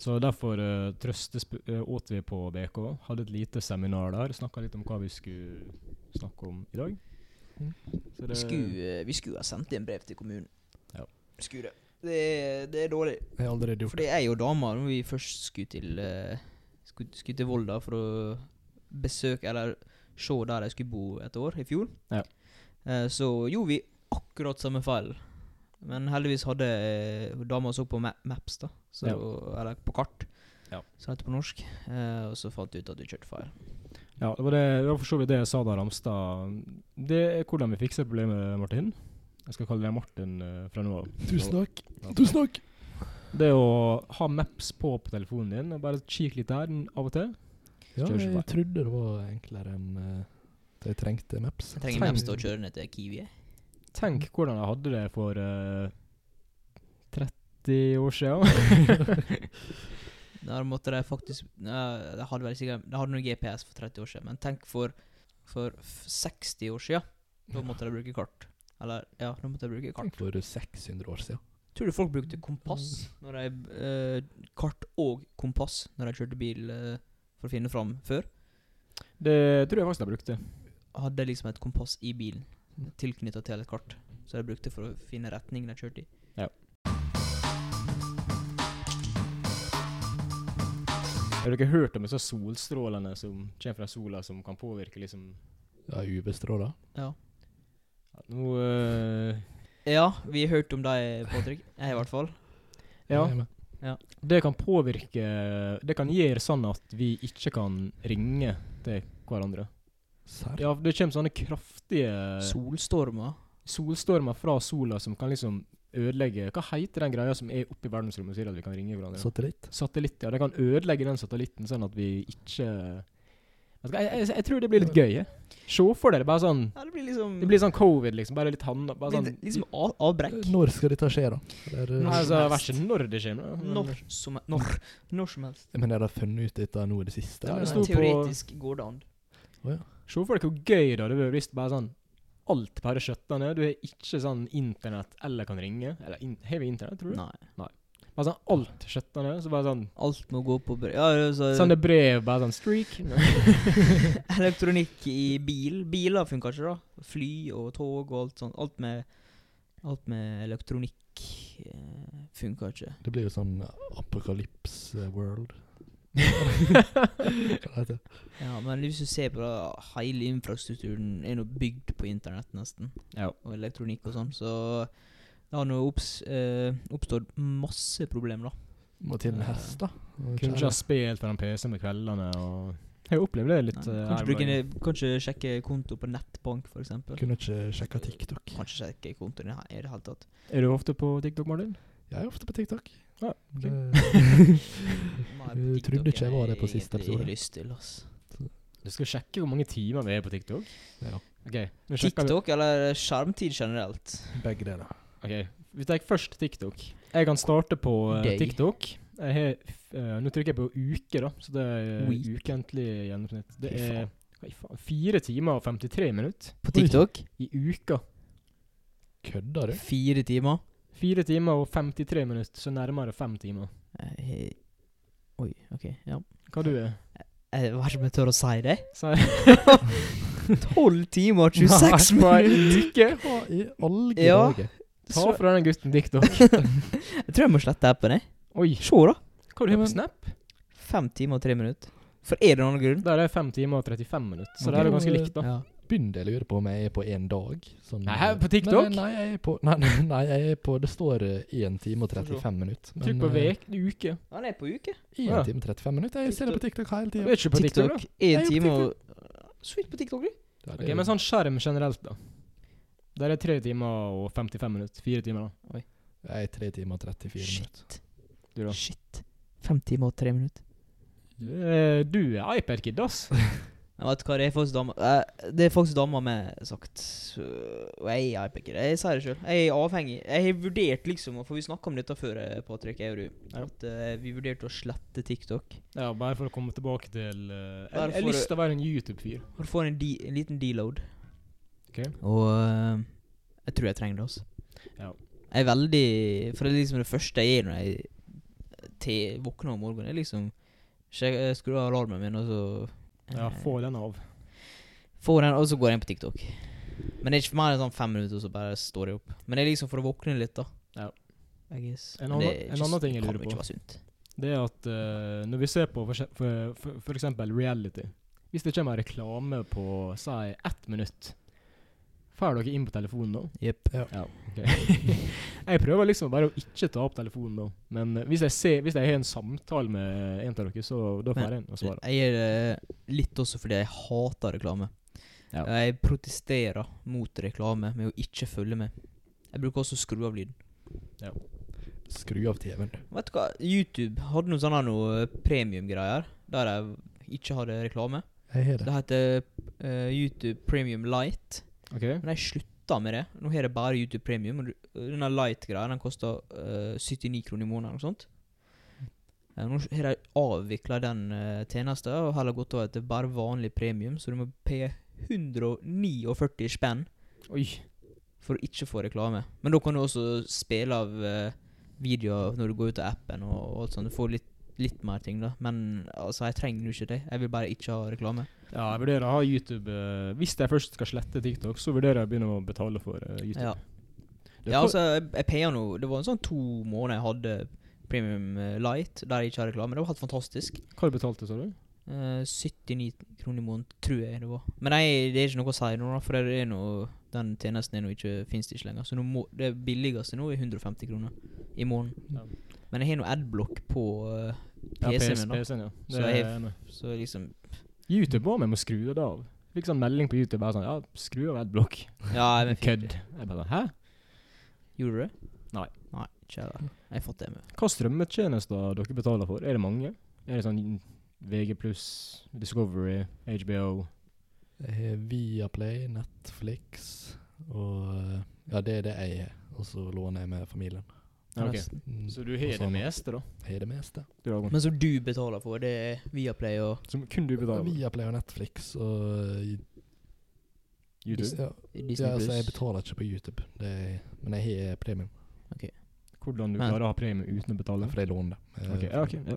Så derfor uh, trøstesp- uh, åt vi på BK. Hadde et lite seminar der. Snakka litt om hva vi skulle snakke om i dag. Mm. Så Vi skulle, eh, vi skulle ha sendt inn brev til kommunen. Ja. Skulle det. Det er, det er dårlig. Jeg har allerede gjort For det er jo damer når vi først skulle til uh, skulle, skulle til Volda for å besøke Eller se der jeg skulle bo et år, i fjor. Ja. Eh, så gjorde vi akkurat samme feil. Men heldigvis hadde uh, dama så på ma Maps, da. Så, Ja. Eller på kart. Ja. som heter på norsk. Eh, og så fant vi ut at vi kjørte feil. Ja, det var, det, det var for så vidt det jeg sa da, Ramstad. Det er hvordan vi fikser problemet, Martin. Jeg skal kalle deg Martin uh, fra nå av. Tusen takk. Ja. Tusen takk. Det å ha Maps på på telefonen din, og bare kikke litt der av og til. Ja, jeg trodde det var enklere enn uh, at jeg trengte maps. Jeg trenger Tenk. Maps til å kjøre ned til Kiwi. Tenk hvordan jeg hadde det for uh, 30 år siden. Der måtte de faktisk De hadde vel sikkert De hadde noe GPS for 30 år siden, men tenk for, for 60 år siden. Da måtte de bruke kart. Eller, ja, da måtte de bruke kart. Tenk for 600 år siden. Tror du folk brukte kompass når de eh, Kart og kompass når de kjørte bil eh, for å finne fram før? Det tror jeg faktisk de brukte. Hadde liksom et kompass i bilen tilknytta til et kart. Så de brukte for å finne retningen de kjørte i. Har dere hørt om disse solstrålene som kommer fra sola, som kan påvirke liksom Ja, UV-stråler. Ja. ja, Nå eh, ja, vi har hørt om deg, Patrick. Jeg i hvert fall. Ja. Er. Det kan påvirke Det kan gjøre sånn at vi ikke kan ringe til hverandre. Serr? Ja, det kommer sånne kraftige Solstormer. solstormer fra sola som kan liksom ødelegge Hva heter den greia som er oppe i verdensrommet og sier at vi kan ringe hverandre? Satellitt? Satellitt, ja. Det kan ødelegge den satellitten, sånn at vi ikke jeg, jeg, jeg tror det blir litt gøy. Se for dere det bare sånn Ja, det blir liksom Det blir sånn covid, liksom. Bare litt hand bare sånn, litt, liksom av, avbrekk. Når skal dette skje, da? Eller, Når Nei, altså, helst. Vær ikke når det skjer. da, men- Når som, når, når som helst. men er det funnet ut dette nå i det siste? Ja, det sto på- Teoretisk går det an. Se for dere hvor gøy det hadde vært hvis bare sånn alt bare skjøtta ned. Du har ikke sånn internett eller kan ringe. Eller in har vi internett, tror du? Nei. Nei. Bare sånn alt skjøtta ned. Så bare sånn Alt må gå på brev. Ja, så Sende brev, bare sånn streak. Elektronikk i bil. Biler funker ikke, da. Fly og tog og alt sånt. Alt med, alt med elektronikk eh, funker ikke. Det blir jo sånn Apocalypse eh, World. Ja, Men hvis du ser på det, hele infrastrukturen er nå bygd på internett, nesten. Ja. Og elektronikk og sånn. Så det har nå opps, eh, oppstått masse problemer, da. Må til en Eh, hest, da. Kunne ikke ha spilt foran PC med kveldene og Jeg opplever det litt. Eh, Kanskje, bruke, sjekke konto på nettbank, f.eks. Kunne ikke sjekka TikTok. Kanskje sjekke kontoen i det hele tatt. Er du ofte på TikTok, Martin? Jeg er ofte på TikTok. Ja, okay. Det- Du trodde ikke jeg var det på siste Jeg episode. lyst til, ass. Du skal sjekke hvor mange timer vi er på TikTok. Ja. Ok, nå sjekker vi. TikTok eller skjermtid generelt? Begge deler. Ok, Vi tar først TikTok. Jeg kan starte på uh, TikTok. Jeg har, eh, nå trykker jeg på uke, da. Så det er eh, Week. ukentlig gjennomsnitt. Det er fire timer og 53 minutter På TikTok? i uka. Kødder du? Fire timer. Fire timer og 53 minutter, så nærmere fem timer. Eh, Oi, OK. Ja. Hva du er Jeg vet ikke om jeg tør å si det. Så, 12 timer og 26 Nei, på ei minutter! Hva i alle Ja. dager? Ta Så- fra den gutten TikTok. Jeg tror jeg må slette appen, jeg. Oi, Se, da. hva har du på Snap? Fem timer og tre minutter. For er det noen grunn? Der er fem timer og 35 minutter, så okay. det er ganske likt, da. Ja. Begynner jeg å lure på om jeg er på én dag. Sånn, Nei, her eh, på TikTok? Nei, nei, jeg er på, nei, nei, jeg er på Det står 1 time og 35 minutter. Trykk på eh, vek, uke. Han er på uke. 1 Ja. time og 35 minutter. Jeg ser det på TikTok hele Du tida. er ikke på TikTok? TikTok. Time og Så vidt på TikTok, du. Ja, okay, Ok, Men sånn skjerm generelt, da. Der er tre timer og 55 minutter. Fire timer, da. Jeg er tre timer og 34 minutter. Shit. Du, da? Shit. Fem timer og tre minutter. Eh, Du er iPad-kid, ass. Jeg vet hva, det er faktisk dama eh, Det er faktisk dama mi sagt. Og jeg er iPacker. Jeg sier det sjøl. Jeg er avhengig. Jeg har vurdert, liksom, for vi snakka om dette før, eh, Patrick, du, at eh, vi vurderte å slette TikTok. Ja, bare for å komme tilbake til eh, Jeg jeg har lyst til å være en YouTube-fyr. For å få en, de, en liten deload. Ok. Og eh, jeg tror jeg trenger det, altså. Ja. Jeg er veldig For det er liksom det første jeg gjør når jeg te, våkner om morgenen, er liksom Skru av alarmen min, og så Ja, eh, få den av. Få den, og så går jeg inn på TikTok. Men det er ikke mer enn sånn fem minutter, og så bare står jeg opp. Men det er liksom for å våkne litt, da. Ja. En annen- en annen ting jeg lurer på. Det er at uh, når vi ser på for, for, for, for eksempel reality Hvis det kommer reklame på si ett minutt, får dere inn på telefonen da? Jepp. Ja. Ja, okay. jeg prøver liksom bare å ikke ta opp telefonen da. Men eh, hvis jeg, ser, hvis jeg har en samtale med en av dere, så da får jeg inn og svarer. Jeg gjør det litt også fordi jeg hater reklame. Ja. Jeg protesterer mot reklame med å ikke følge med. Jeg bruker også å skru av lyden. Skru av TV-en. Vet du hva, YouTube hadde noen sånne noe premium-greier, der jeg ikke hadde reklame. Jeg har det. Det heter uh, YouTube Premium Light. Ok? Men jeg slutta med det. Nå har jeg bare YouTube Premium. Og denne Light-greia Den koster uh, 79 kroner i måneden. og sånt. Eh, nå har de avvikla den uh, tjenesten og heller gått over til bare vanlig premium, så du må paye 149 spenn Oi. for å ikke få reklame. Men da kan du også spille av uh, videoer når du går ut av appen og, og alt sånt. Du får litt, litt mer ting, da. Men altså, jeg trenger jo ikke det. Jeg vil bare ikke ha reklame. Ja, jeg vurderer å ha YouTube eh, Hvis jeg først skal slette TikTok, så vurderer jeg å begynne å betale for eh, YouTube. Ja. Ja, altså, jeg, jeg payer nå Det var en sånn to måneder jeg hadde Premium eh, Light, der jeg ikke har reklame. Det var helt fantastisk. Hva du betalte sa du? Eh, 79 kroner i måneden, tror jeg det var. Men nei, det er ikke noe å si nå, da, for det er noe, den tjenesten er nå ikke, finnes det ikke lenger. Så nå må, det billigste nå er 150 kroner i måneden. Ja. Men jeg har nå adblock på uh, PC-en PC min, da. PC-en, ja. Så jeg- har. Så liksom YouTube var med må å skru det av. Fikk sånn melding på YouTube bare sånn Ja, skru av adblock. Ja, men Kødd. Jeg bare Hæ? Gjorde du det? Nei. Nei, ikke da. Jeg har fått det med. Hva strømmetjenester dere betaler for? Er det mange? Er det sånn VG+, Discovery, HBO? Viaplay, Netflix og eh, Ja, det er det jeg har. Og så låner jeg med familien. Ja, ok. Resten. Mm, Så du har det meste, da? Har det meste. Men som du betaler for, det er Viaplay og Som kun du betaler for? Viaplay og Netflix og eh, YouTube? Ja, Disney ja, altså, jeg betaler ikke på YouTube, det er, men jeg har premium. Hvordan du Men- klarer å ha premie uten å betale? For jeg låner det. Okay, Ok, ja, ok. Ja.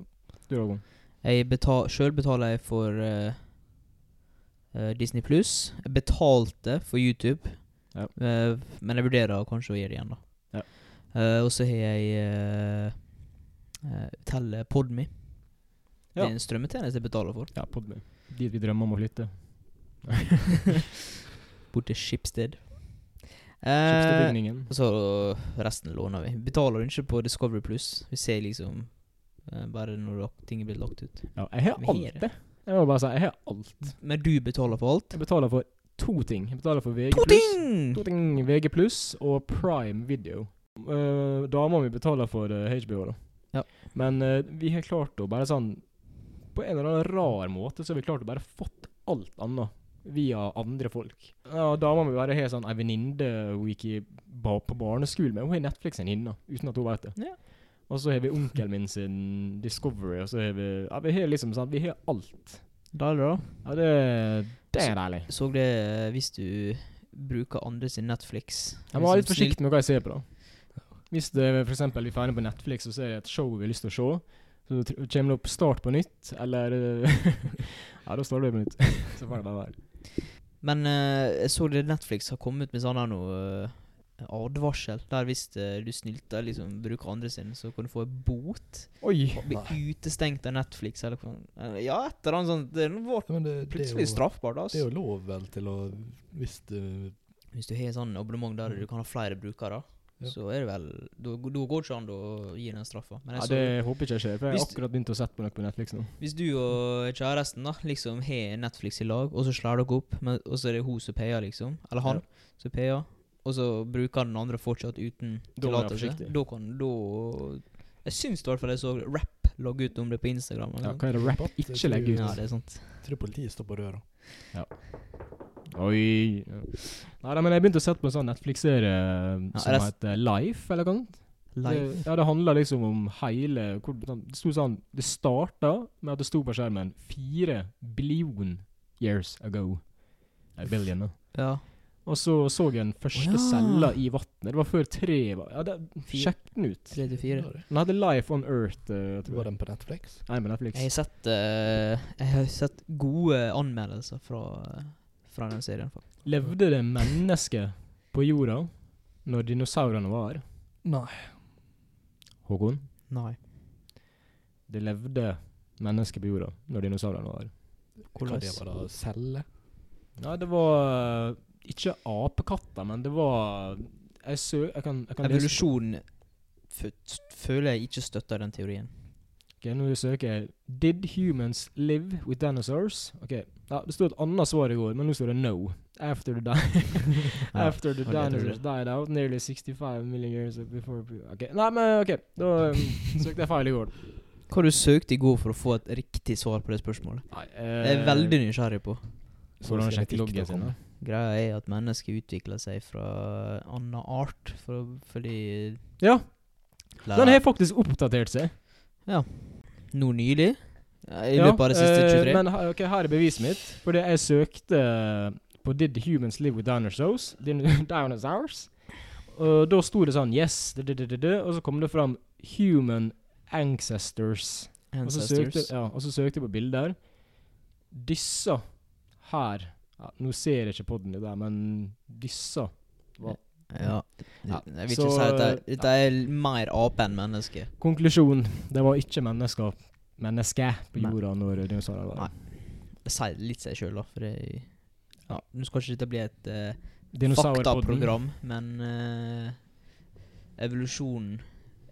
Du har gått. Jeg betal, Sjøl betaler jeg for uh, eh, Disney Plus. Jeg betalte for YouTube, Ja. uh, men jeg vurderer kanskje å gjøre det igjen, da. Ja. Eh, og så har jeg uh, uh, Telle Ja. Det er en strømmetjeneste jeg betaler for. Ja, Podme. Dit vi drømmer om å flytte. Bort til Schibsted. Eh, Skipsbygningen. og så resten låner vi. Betaler ikke på Discovery Plus. Vi ser liksom uh, bare når ting er blitt lagt ut. Ja, jeg har Vi alt, det. Jeg må bare si, jeg har alt. Men du betaler for alt? Jeg betaler for to ting. Jeg betaler for VG+, To ting! to ting VG+, og Prime Video. Uh, Dama mi betaler for uh, HBO, da. Ja. Men uh, vi har klart å bare sånn På en eller annen rar måte så har vi klart å bare fått alt annet via andre folk. Ja, Dama mi bare har sånn ei venninne hun gikk ba på barneskolen med. Hun har Netflix en hinne, uten at hun vet det. Ja. Og så har vi onkelen min sin Discovery, og så har vi Ja, vi har liksom sånn Vi har alt. Deilig, da. Ja, det, det er deilig. Så det eh, hvis du bruker andre sin Netflix. Jeg må være litt Liksom forsiktig med hva jeg ser på. da Hvis det for eksempel vi ferdig på Netflix og ser et show vi har lyst til å se, så kommer det opp Start på nytt, eller Ja, da starter vi på nytt. så får det bare være. Men uh, jeg så det Netflix har kommet med sånn her noe uh, advarsel. Der hvis uh, du snylter, liksom bruker andre sin, så kan du få en bot. Oi! Og Bli utestengt av Netflix eller hva. Ja, et eller annet sånt. Det er det, det, plutselig jo, straffbart, det er altså. jo lov vel til å Hvis du Hvis du har sånn abonnement der du kan ha flere brukere, Ja. så er det vel Da går det ikke an å gi den straffa. Men jeg Ja, så, det håper ikke jeg skjer, for jeg har akkurat begynt å sette på noe på Netflix nå. Hvis du og kjæresten da liksom har Netflix i lag, og så slår dere opp, men, og så er det hun som payer, liksom, eller han Ja. som payer, og så bruker den andre fortsatt uten tillatelse, da kan da Jeg syns i hvert fall jeg så Rap logge ut om det på Instagram. Ja, Eller hva er det rap ikke legger ut? ja, det er sant. Jeg tror politiet står på døra. Oi. Nei, da, men jeg begynte å sette på en sånn Netflix-serie eh, Ja, som heter Life, eller hva sånt. Life. Det, ja, det handler liksom om hele hvor, sånn- Det sto sånn Det starta med at det sto på skjermen 4 billion years ago. Nei, billion, da. Ja. Og så så jeg den første ja. cella i vannet. Det var før tre var Ja, det, sjekk den ut. Tre til fire. Den hadde Life on Earth. Uh, Var den på Netflix? Nei, på Netflix. Jeg har sett uh, Jeg har sett gode anmeldelser fra, fra den serien. faktisk. Levde det mennesker på jorda når dinosaurene var her? Nei. Håkon? Nei. Det levde mennesker på jorda når dinosaurene var her. Hvordan? det var selge Celle? Ja, det var eh, ikke apekatter, men det var Jeg, sø, jeg kan, jeg kan Evolusjon føler jeg ikke støtter den teorien. Ok, Nå søker jeg 'Did humans live with dinosaurs?' Ok, ja, Det sto et annet svar i går, men nå står det 'no'. After the, di After the dinosaurs died out nearly 65 million years before Ok, Nei, men ok. Da um, søkte jeg feil i går. Hva du søkte i går for å få et riktig svar på det spørsmålet? Nei, Jeg er veldig nysgjerrig på. Hvordan sjekket loggen sin, da? Greia er at mennesker utvikler seg fra annen art for, fordi Ja, den har faktisk oppdatert seg. Nå nylig? Ja, I Ja, løpet av det siste eh, 23? Men her, ok, her er beviset mitt. Fordi jeg søkte på 'Did humans live with dinosaurs?' Dinosaurs. Og da sto det sånn 'Yes', og så kom det fram 'Human ancestors'. Og så, søkte, ja, og så søkte jeg på bilder. Disse her ja, Nå ser jeg ikke på den der, men disse var Ja. Ja, Jeg vil så, ikke si at det, ja. er mer ape enn menneske. Konklusjon. Det var ikke mennesker mennesker på Nei. jorda når dinosaurene var Nei. Det sier litt seg sjøl, da. For det ja, Nå skal ikke dette bli et uh, faktaprogram, men uh, evolusjon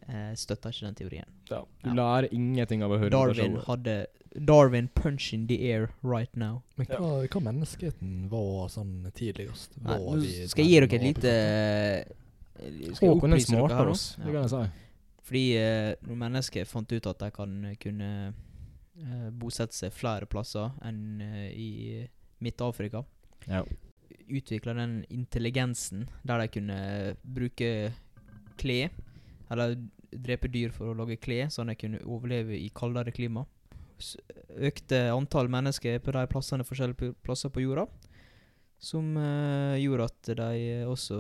eh, støtter ikke den teorien. Ja. Du Ja. lærer ingenting av å høre Darwin hadde Darwin punch in the air right now. Men hva, hva menneskeheten var sånn tidligst? Nei, Var nå vi skal jeg gi dere et lite eh, skal jeg opplyse dere her oss, det kan jeg si. Fordi eh, når mennesker fant ut at de kan kunne eh, bosette seg flere plasser enn eh, i Midt-Afrika, Ja. utvikla den intelligensen der de kunne bruke klær, eller drepe dyr for å lage klær, sånn at de kunne overleve i kaldere klima. Så økte antall mennesker på de plassene, forskjellige plasser på jorda, som uh, gjorde at de også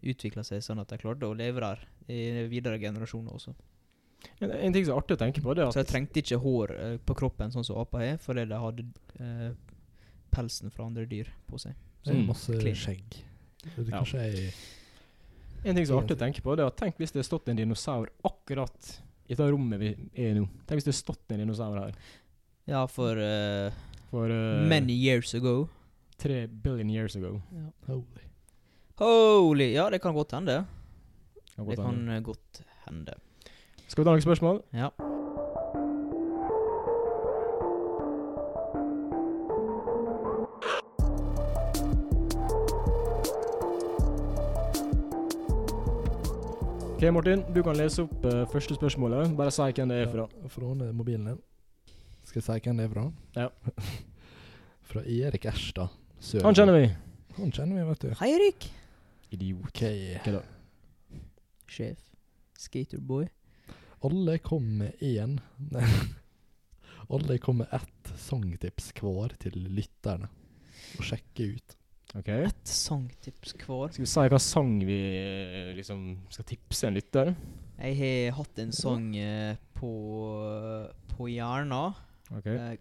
utvikla seg sånn at de klarte å leve der i videre generasjoner også. En, en ting som er artig å tenke på, det er Så de trengte ikke hår uh, på kroppen sånn som aper har, fordi de hadde uh, pelsen fra andre dyr på seg. Er Mm. masse Clean. skjegg. Det er kanskje er En ting som er artig å tenke på, det er at tenk hvis det hadde stått en dinosaur akkurat i det rommet vi er i nå. Tenk hvis det hadde stått en dinosaur her Ja, for uh, for uh, many years ago. tre billion years ago. holy. Holy Ja, det kan godt hende. Kan Det hende. kan godt hende. Skal vi ta noen spørsmål? Ja. Ok, Martin, du kan lese opp uh, første spørsmålet. Bare si hvem det er fra. Ja, Fra mobilen din. Skal jeg si hvem det er fra? Ja. fra Erik Erstad. Søren. Han kjenner vi. Han kjenner vi, vet du. Hei, Erik. Idiot. Okay. Hva da? Sjef. Skaterboy. Alle kom med én Alle kom med ett sangtips hver til lytterne. Å sjekke ut. Ok. Et sangtips hver. Skal vi si hva sang vi eh, liksom skal tipse en lytter? Jeg har hatt en sang eh, på på hjerna Okay. eh,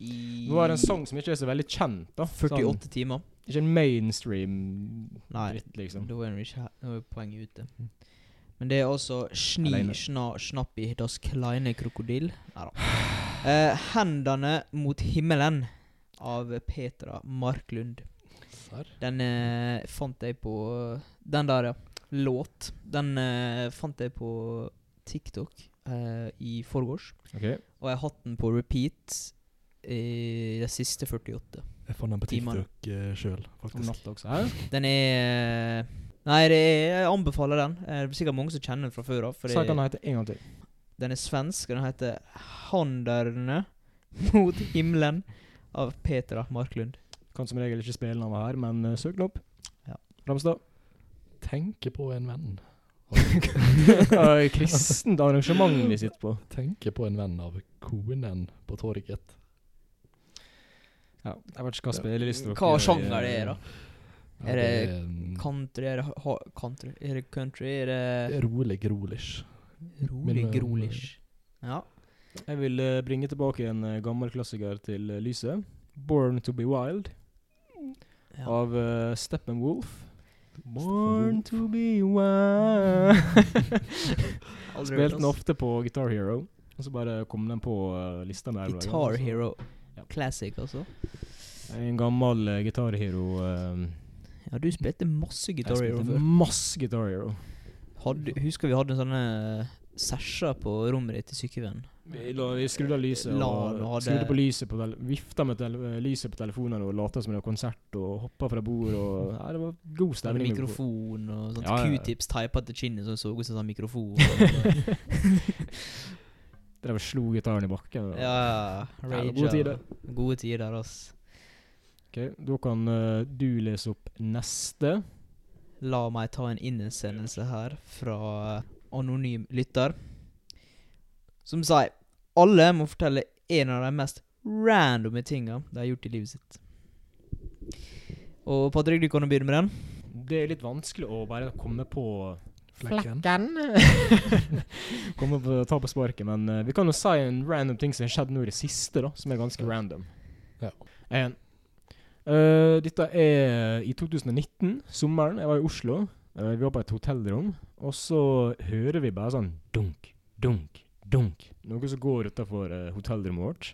i Nå er det en sang som ikke er så veldig kjent, da. 48 timer. Sånn, ikke en mainstream Nei, dritt, liksom. da er ikke er poenget ute. Men det er også Schni schna, Schnappi das kleine krokodil. Neida. Eh, 'Hendene mot himmelen' av Petra Marklund. Serr? Den eh, fant jeg på Den der, ja. Låt. Den eh, fant jeg på TikTok eh, i forgårs. Ok. Og jeg har hatt den på repeat i de siste 48. Jeg fant den på TikTok uh, sjøl, Om faktisk. natta også. Den er eh, Nei, det er, jeg anbefaler den. Det er sikkert mange som kjenner den fra før av. Si hva den heter en gang til. Den er svensk, og den heter 'Handerne mot himmelen' av Petra Marklund. Kan som regel ikke spille navnet her, men uh, søk den opp. Ja. Ramstad. Tenke på en venn. Kristent arrangement vi sitter på? Tenke på en venn av konen på torget. Ja, jeg vet ikke hva spilleliste dere Hva sjanger det er, da? Ja, Er det Country? Er det ha, country? Er det country? Er det rolig grolish. rolig min- grolish? Ja. Jeg vil eh, bringe tilbake en eh, gammel klassiker til eh, lyset. 'Born to be Wild' ja. av uh, Steppenwolf. Born to be wild Spilte den ofte på Guitar Hero, og så bare kom den på uh, lista der. Guitar Hero. Ja. Classic, altså. En gammel uh, Guitar Hero uh, Ja, du spilte masse Guitar Hero før. masse Guitar Hero. Hadde, husker vi hadde sånne sesjer på rommet ditt til sykevennen. Vi, skrudde av lyset og det. skrudde på lyset på vifta med lyset på telefonen og lata som det var konsert og hoppa fra bord og ja, Det var god stemning. mikrofon og sånt Ja, ja. Q-tips teipa til kinnet som så ut som en mikrofon. Drev og slo gitaren i bakken. og- ja, ja. Det gode tider. Gode tider, ass. Ok, Da kan uh, du lese opp neste. La meg ta en innsendelse her fra anonym lytter. Som sier alle må fortelle en av de mest randomme tinga de har gjort i livet sitt. Og Patrick, du kan jo begynne med den. Det er litt vanskelig å bare komme på Flekken. komme på, ta på sparket, men uh, vi kan jo si en random ting som har skjedd nå i det siste, da, som er ganske Ja. random. Ja. En. Uh, dette er i 2019, sommeren. Jeg var i Oslo. Uh, vi var på et hotellrom, og så hører vi bare sånn dunk, dunk, dunk. Noe som går utafor uh, hotellrommet vårt.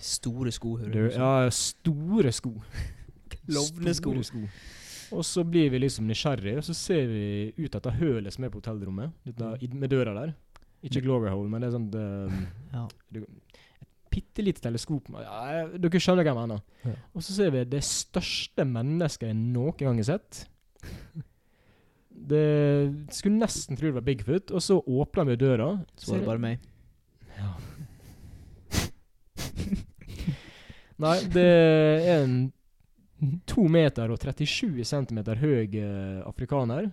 Store sko, hører du. ja, store sko. Klovnesko. Sko. Og så blir vi liksom nysgjerrige, og så ser vi ut etter hølet som er på hotellrommet, dette, i, med døra der. Ikke glory hole, men det er sånn um, Ja. Et bitte lite teleskop. Ja, dere skjønner hva jeg mener. Ja. Og så ser vi det største mennesket jeg noen gang har sett. Det skulle nesten tro det var Bigfoot, og så åpner vi døra. Så var det bare meg. Ja. Nei, det er en 2 meter og 37 centimeter høy eh, afrikaner.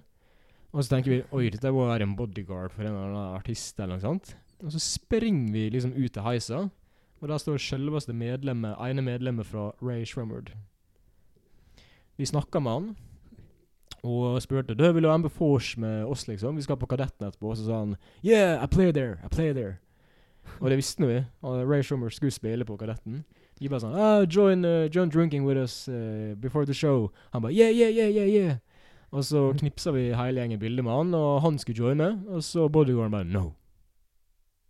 Og så tenker vi oi, dette må være en bodyguard for en eller annen artist. eller noe sånt. Og så springer vi liksom ut til heisa, og der står selveste medlemmet, ene medlemmet fra Ray Shremmerd. Vi snakker med han, og spurte du vil du være med på vors med oss, liksom. Vi skal på Kadetten etterpå. Og så sa han Yeah, I play there, I play there. Og det visste vi. Og Ray Schumer skulle spille på Kadetten. De bare sånn ah, join, uh, join drinking with us uh, before the show. Han bare yeah, yeah, yeah, yeah, yeah. Og så knipsa vi hele gjengen bilder med han, og han skulle joine. Og så bodyguarden bare no.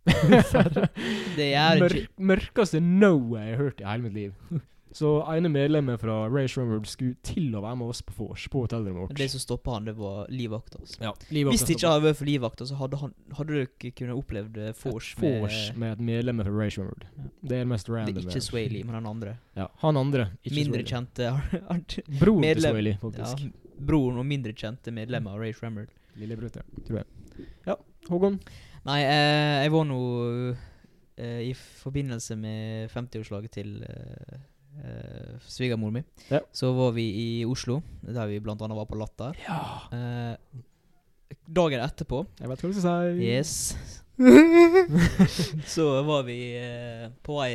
Det er Mør mørkeste no jeg har hørt i hele mitt liv. Så ene medlemmet fra Rage Shremmerd skulle til å være med oss på vors på hotellrommet vårt. Det som stoppa han, det var livvakta. Altså. ja, livet Hvis det ikke hadde vært for livvakta, så hadde, han, hadde dere kunnet opplevd eh, vors med Vors med et medlem fra Rage Shremmerd. Ja. Det er det mest Det er ikke Swaley, men han andre. Ja, han andre. Ikke mindre Swaley. kjente Broren til medlem- faktisk. ja. Broren og mindre kjente medlemmer av Rage Shremmerd. Lillebror, ja. Tror jeg. Ja, Håkon. Nei, eh, jeg var nå eh, i forbindelse med 50-årslaget til eh, eh, svigermor mi. Ja. Så var vi i Oslo, der vi blant annet var på Latter. Ja. Eh, dagen etterpå Jeg vet hva du skal si. Yes. så var vi eh, på vei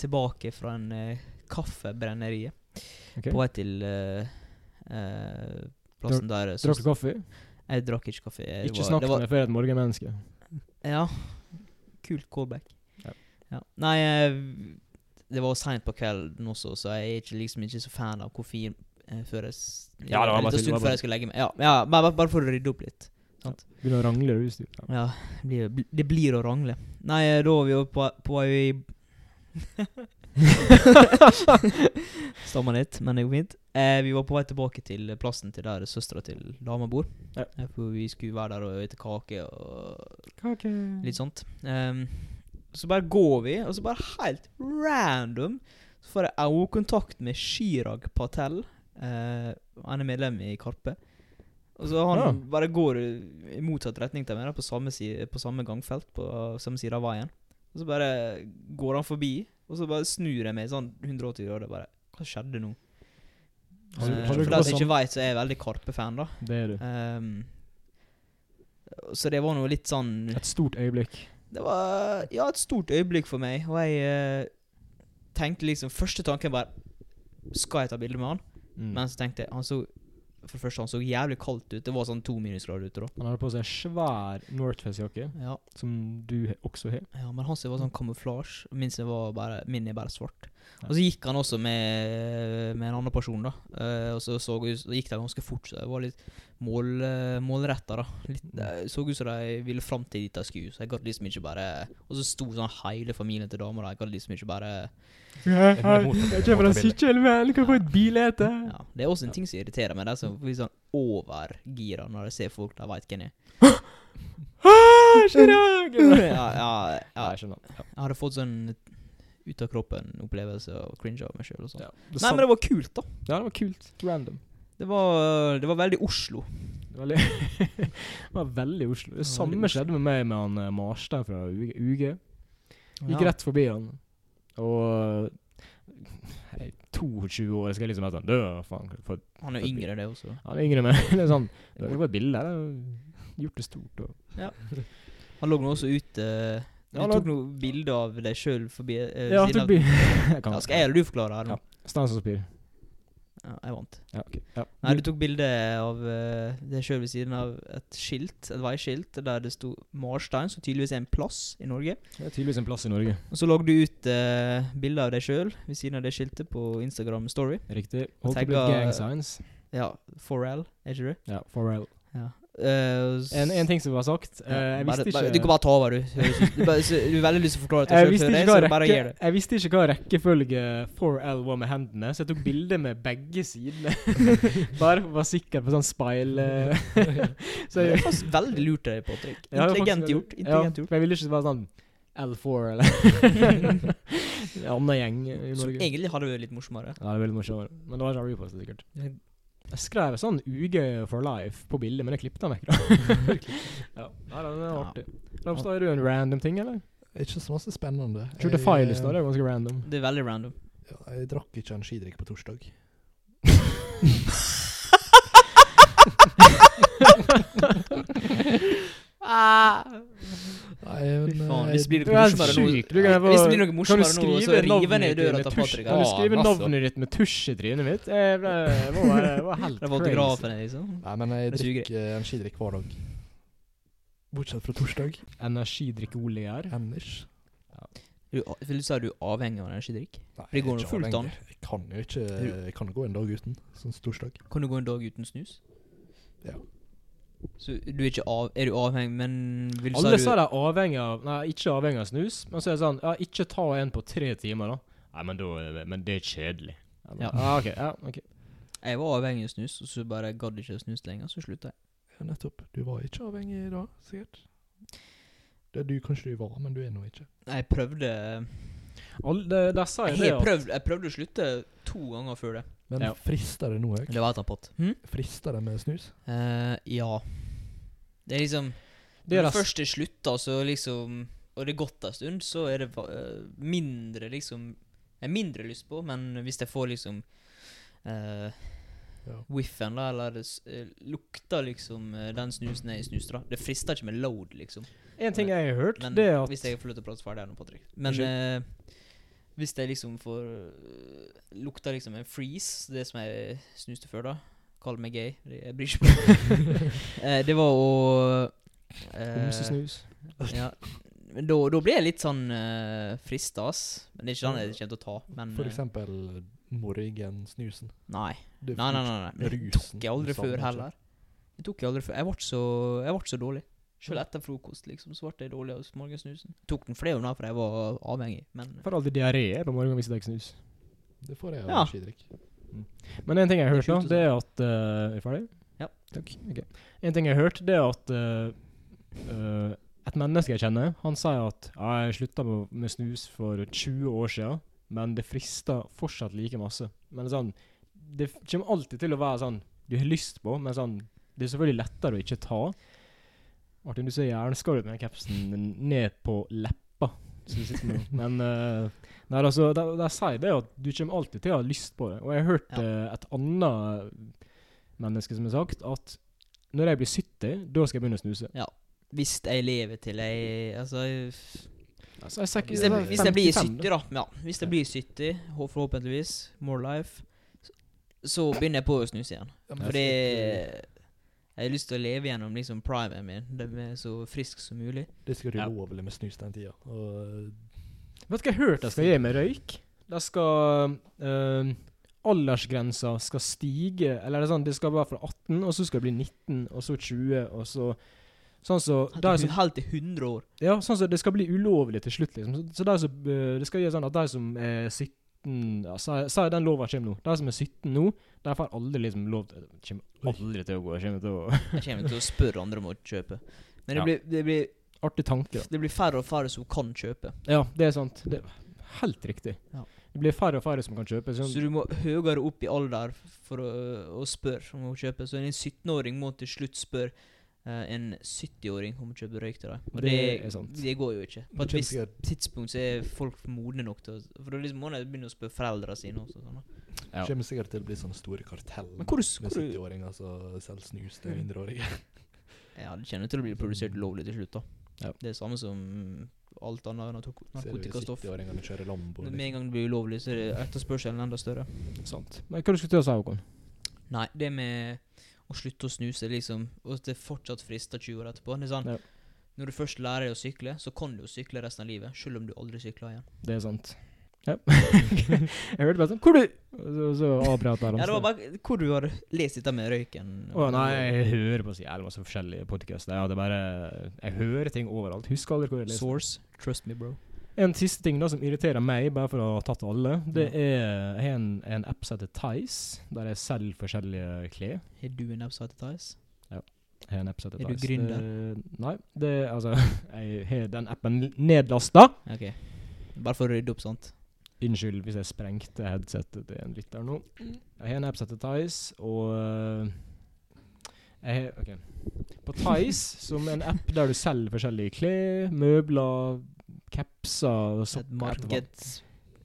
tilbake fra en uh, kaffebrenneriet. Okay. På vei til eh, eh, plassen der så- Drakk du kaffe? Jeg drakk ikke kaffe. Jeg Ikke snakk med meg før et morgenmenneske. Ja. Kult callback. Ja. Ja. Nei, eh, det var seint på kvelden også, så jeg er ikke, liksom ikke så fan av koffein eh, før jeg Ja, det var bare stund før jeg skal legge meg. Ja, ja bare, bare for å rydde opp litt. Begynner å rangle du du ja. Ja, det blir, bl- det blir å rangle. Nei, eh, da var vi jo på, på vei Stammer litt, men det går fint. Eh, vi var på vei tilbake til plassen til der søstera til dama bor. Ja. Eh, For vi skulle være der og spise kake og Kake. litt sånt. Ehm, så bare går vi, og så bare helt random så får jeg øyekontakt med Chirag Patel. Uh, han er medlem i Karpe. Og så han Ja. bare går i motsatt retning til meg, på samme, side, på samme gangfelt, på samme side av veien. Og så bare går han forbi, og så bare snur jeg meg sånn 180 grader. Bare Hva skjedde nå? Har du- Eh, har du for de som vært ikke veit, så er jeg veldig Karpe-fan, da. Det er du. Um, så det var noe litt sånn Et stort øyeblikk. Det var ja, et stort øyeblikk for meg, og jeg uh, tenkte liksom Første tanken var Skal jeg ta bilde med han? Mm. Men så tenkte jeg han så, For det første, han så jævlig kaldt ut. Det var sånn to minusgrader ute da. Han hadde på seg svær Northface-jakke, Ja, som du også har. ja Men hans var sånn kamuflasje. Min var bare Min er bare svart. Ja. Og så gikk han også med, med en annen person, da. Eh, og så, så, så gikk det ganske fort, så det var litt mål, uh, målretta, da. Litt, det så ut som de ville fram til dit de skulle, så jeg gadd liksom ikke bare Og så sto sånn hele familien til dama, der. Jeg gadd liksom ikke bare Jeg kommer kommer en sykkel, men kan få et bilete. Ja, Det er også en ting som irriterer meg. Det er så blir sånn overgira når jeg ser folk de veit hvem er. Ah, Chirag! ja, ja, ja, ja. jeg skjønner. Jeg hadde fått sånn ut av kroppen-opplevelse og cringe av meg sjøl og sånn. Ja. Nei, men det var kult, da. ja, det var kult. Random. Det var, det var veldig Oslo. Det var det var veldig Oslo. Det det samme skjedde med meg med han eh, Marstein fra UG. Gikk Ja. rett forbi han. Og jeg er 22 år, skal jeg liksom dø faen. For, Han er yngre, det også. han er yngre meg. Det er sånn Det var et bilde. Gjort det stort. Og. Han lå nå også ute Du tok noe bilde av deg sjøl forbi eh, Ja, siden av- jeg kan ja, Skal jeg eller du forklare her nå? Ja. Stanspapir. Ja, jeg vant. Ja, ok. Ja. Nei, du tok bilde av uh, deg sjøl ved siden av et skilt, et veiskilt, der det sto Marstein, som tydeligvis er en plass i Norge. Det er tydeligvis en plass i Norge. Og så lagde du ut uh, bilde av deg sjøl ved siden av det skiltet på Instagram Story. Riktig. Holdt på å bli tenker- gang signs. Ja, Forel, er ikke du? Ja, Pharrell. Eh, En, en ting som var sagt. eh, jeg visste bare, ikke Du kan bare ta over, du. Du, har veldig lyst til å forklare jeg det visste, ikke hva så rekke, jeg visste ikke hva rekkefølge 4L var med hendene, så jeg tok bilde med begge sidene. Bare for å være sikker på sånn speil så jeg, Det var veldig lurt deg. Ja, det Intelligent gjort. Intelligent ja, gjort. jeg ville ikke være sånn L4 eller En annen gjeng i Som Norge. egentlig hadde vært litt morsommere. Ja, det var litt morsommere. Men det var ikke repost, sikkert. Jeg skrev sånn UG for life på bildet, men jeg klippet den vekk. ja, Nei, det er artig. Ramstad, er du en random ting, eller? Ikke så masse spennende. Kjørte Jeg, det eh, da. Det er ganske random. Det er veldig random. Ja, jeg drakk ikke en skidrikk på torsdag. Nei, men faen, eh, hvis det blir Du noe er morsommere nå syk. Du kan, Hvis det blir noe morsommere nå, så river jeg ned døra til Patrick. Kan du skrive navnet ditt med tusj i trynet mitt? Jeg ble, var, jeg var helt Det crazy. liksom. Nei, men jeg drikker eh, energidrikk hver dag. Bortsett fra torsdag. Energidrikkeolier. Enners. Du, vil du si at du er avhengig av energidrikk? Nei, Det går ikke fullt an. Jeg kan jo ikke Jeg kan gå en dag uten, sånn torsdag. Kan du gå en dag uten snus? Ja. Så du er ikke av... Er du avhengig, men vil Alle sa de er avhengig av Nei, ikke avhengig av snus. Men så er det sånn Ja, ikke ta en på tre timer, da. Nei, men, da, det- men det er kjedelig. Jeg Ja. Ah, ok, ja, ok. Jeg var avhengig av snus, og så bare gadd ikke snus lenger, så slutta jeg. Ja, nettopp. Du var ikke avhengig da, sikkert? Det er du kanskje du var, men du er nå ikke. Jeg prøvde Alle, de, de sa jo Jeg det at prøvd, jeg prøvde å slutte to ganger før det. Men Ja. frister det nå, Høg? Det var et pott. Hm? Frister det med snus? Eh, ja. Det er liksom Det er Når det du først er slutta, så liksom Og det er gått en stund, så er det va- eh, mindre liksom Jeg har mindre lyst på, men hvis jeg får liksom eh, Ja. Whiffen, da, eller det s- eh, lukter liksom eh, den snusen jeg snuste, da. Det frister ikke med load, liksom. En ting jeg har hørt, Men det er at Hvis jeg får lov til å prate ferdig her nå, Patrick. Men Unnskyld. eh, hvis jeg liksom får eh, Lukter liksom en freeze, det som jeg snuste før, da Kall meg gay, jeg bryr ikke meg. Eh, det var å eh, homsesnus ja. Men da, da blir jeg litt sånn uh, frista, ass. Men det er ikke den jeg kommer til å ta. Men For eh, eksempel morgensnusen. Nei. Nei, nei, nei. nei. Men det rusen tok jeg aldri før heller. Det tok jeg aldri før. Jeg ble så, jeg ble så dårlig. Selv etter frokost, liksom, så ble jeg dårlig av morgensnusen. Tok den flere ganger for jeg var avhengig, men Får aldri diaré på morgenen hvis jeg drikker snus. Det får jeg av Ja. energidrikk. Men en ting jeg har hørt, da, det er at uh, Er du ferdig? Ja. Takk. Okay. En ting jeg har hørt, det er at uh, eh, et menneske jeg kjenner, han sier at ja, jeg slutta med, med snus for 20 år siden, men det frister fortsatt like masse. Men sånn Det kommer alltid til å være sånn du har lyst på, men sånn Det er selvfølgelig lettere å ikke ta. Martin, du ser jernskadet med den capsen ned på leppa. Så du sitter med. Men uh, Nei, altså, de, de sier det at du kommer alltid til å ha lyst på det. Og jeg har hørt Ja. uh, et annet menneske som har sagt at når jeg blir 70, da skal jeg begynne å snuse. Ja. hvis jeg lever til jeg Altså Altså, jeg ikke- Hvis jeg, hvis jeg blir 55 70, da. Ja, hvis jeg blir 70, forhåpentligvis, more life, så, begynner jeg på å snuse igjen. Fordi det, jeg har lyst til å leve gjennom liksom primen min, det er så frisk som mulig. det skal Ja. du ulovlig med snus den tida. Vet du hva jeg hørte jeg skal gjøre med røyk? Det skal øh, Aldersgrensa skal stige, eller er det sånn, det skal være fra 18, og så skal det bli 19, og så 20, og så Sånn så det er som, helt til 100 år. Ja, sånn så det skal bli ulovlig til slutt, liksom. Så, så det, som, eh, det skal gjøre sånn at de som er 17 ja, sa, si den lova kommer nå. De som er 17 nå, de får aldri liksom lov til Kommer aldri til å gå. Kommer til å Jeg kommer til å spørre andre om å kjøpe. Men det, Ja. blir, det, blir, Artig tanke, da. det blir færre og færre som kan kjøpe. Ja, det er sant. Det er helt riktig. Ja. Det blir færre og færre som kan kjøpe. Sånn, Så du må høyere opp i alder for å, å spørre om å kjøpe. Så en 17-åring må til slutt spørre en 70-åring kommer til å kjøpe røyk til deg. Og Det det, er sant. det går jo ikke. På et visst tidspunkt så er folk modne nok til å For da liksom må de begynne å spørre foreldrene sine også. Sånn. ja. kommer sikkert til å bli sånne store kartell Men hvor, med 70-åringer som selger snus til mindreårige. Ja, det kjenner til å bli produsert lovlig til slutt, da. Ja. Det er samme som alt annet narkotikastoff. 70-åringene kjører Lambo. Med Liksom. en gang det blir ulovlig, så er etterspørselen enda større. Sant. Men hva du skulle til å si, Håkon? Nei, det med å slutte å snuse, liksom, og det fortsatt frister 20 år etterpå Det er sånn, Ja. Når du først lærer deg å sykle, så kan du jo sykle resten av livet, selv om du aldri sykler igjen. Det er sant. Ja. jeg hørte bare sånn Hvor du så, så avbrøt jeg. Ja, det var bare hvor du har lest dette med røyken. Å nei, jeg hører på så jævlig masse forskjellige podkaster. Er bare Jeg hører ting overalt. Husker aldri hvor jeg leser. Source. Trust me, bro. En siste ting da som irriterer meg, bare for å ha tatt alle, det er Jeg har en, en app som heter Tice, der jeg selger forskjellige klær. Har du en app som heter Tice? Ja. Jeg har en app som heter Er du Tice. gründer? Det, nei, det altså Jeg har den appen nedlasta. Ok. Bare for å rydde opp sånt. Unnskyld hvis jeg sprengte headsetet til en lytter nå. Jeg har en app som heter Tice, og øh, jeg har OK. På Tice, som en app der du selger forskjellige klær, møbler, capser, og sokker marked.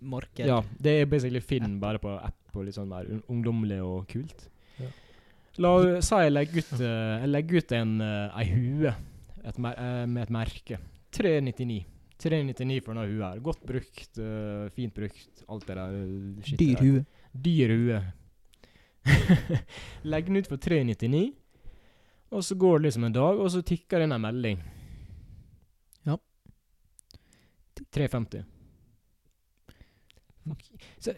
Marked. Ja, det er basically Finn bare på app og litt sånn mer un- ungdommelig og kult. Ja. La oss si jeg legger ut, eh, jeg legger ut en uh, ei hue et mer, eh, med et merke. 399. 399 for denne hua her. Godt brukt, eh, fint brukt, alt det der. eh, Dyr hue. Dyr hue. Legg den ut for 399, og så går det liksom en dag, og så tikker det inn ei melding. Ja. 350. Fuck. Så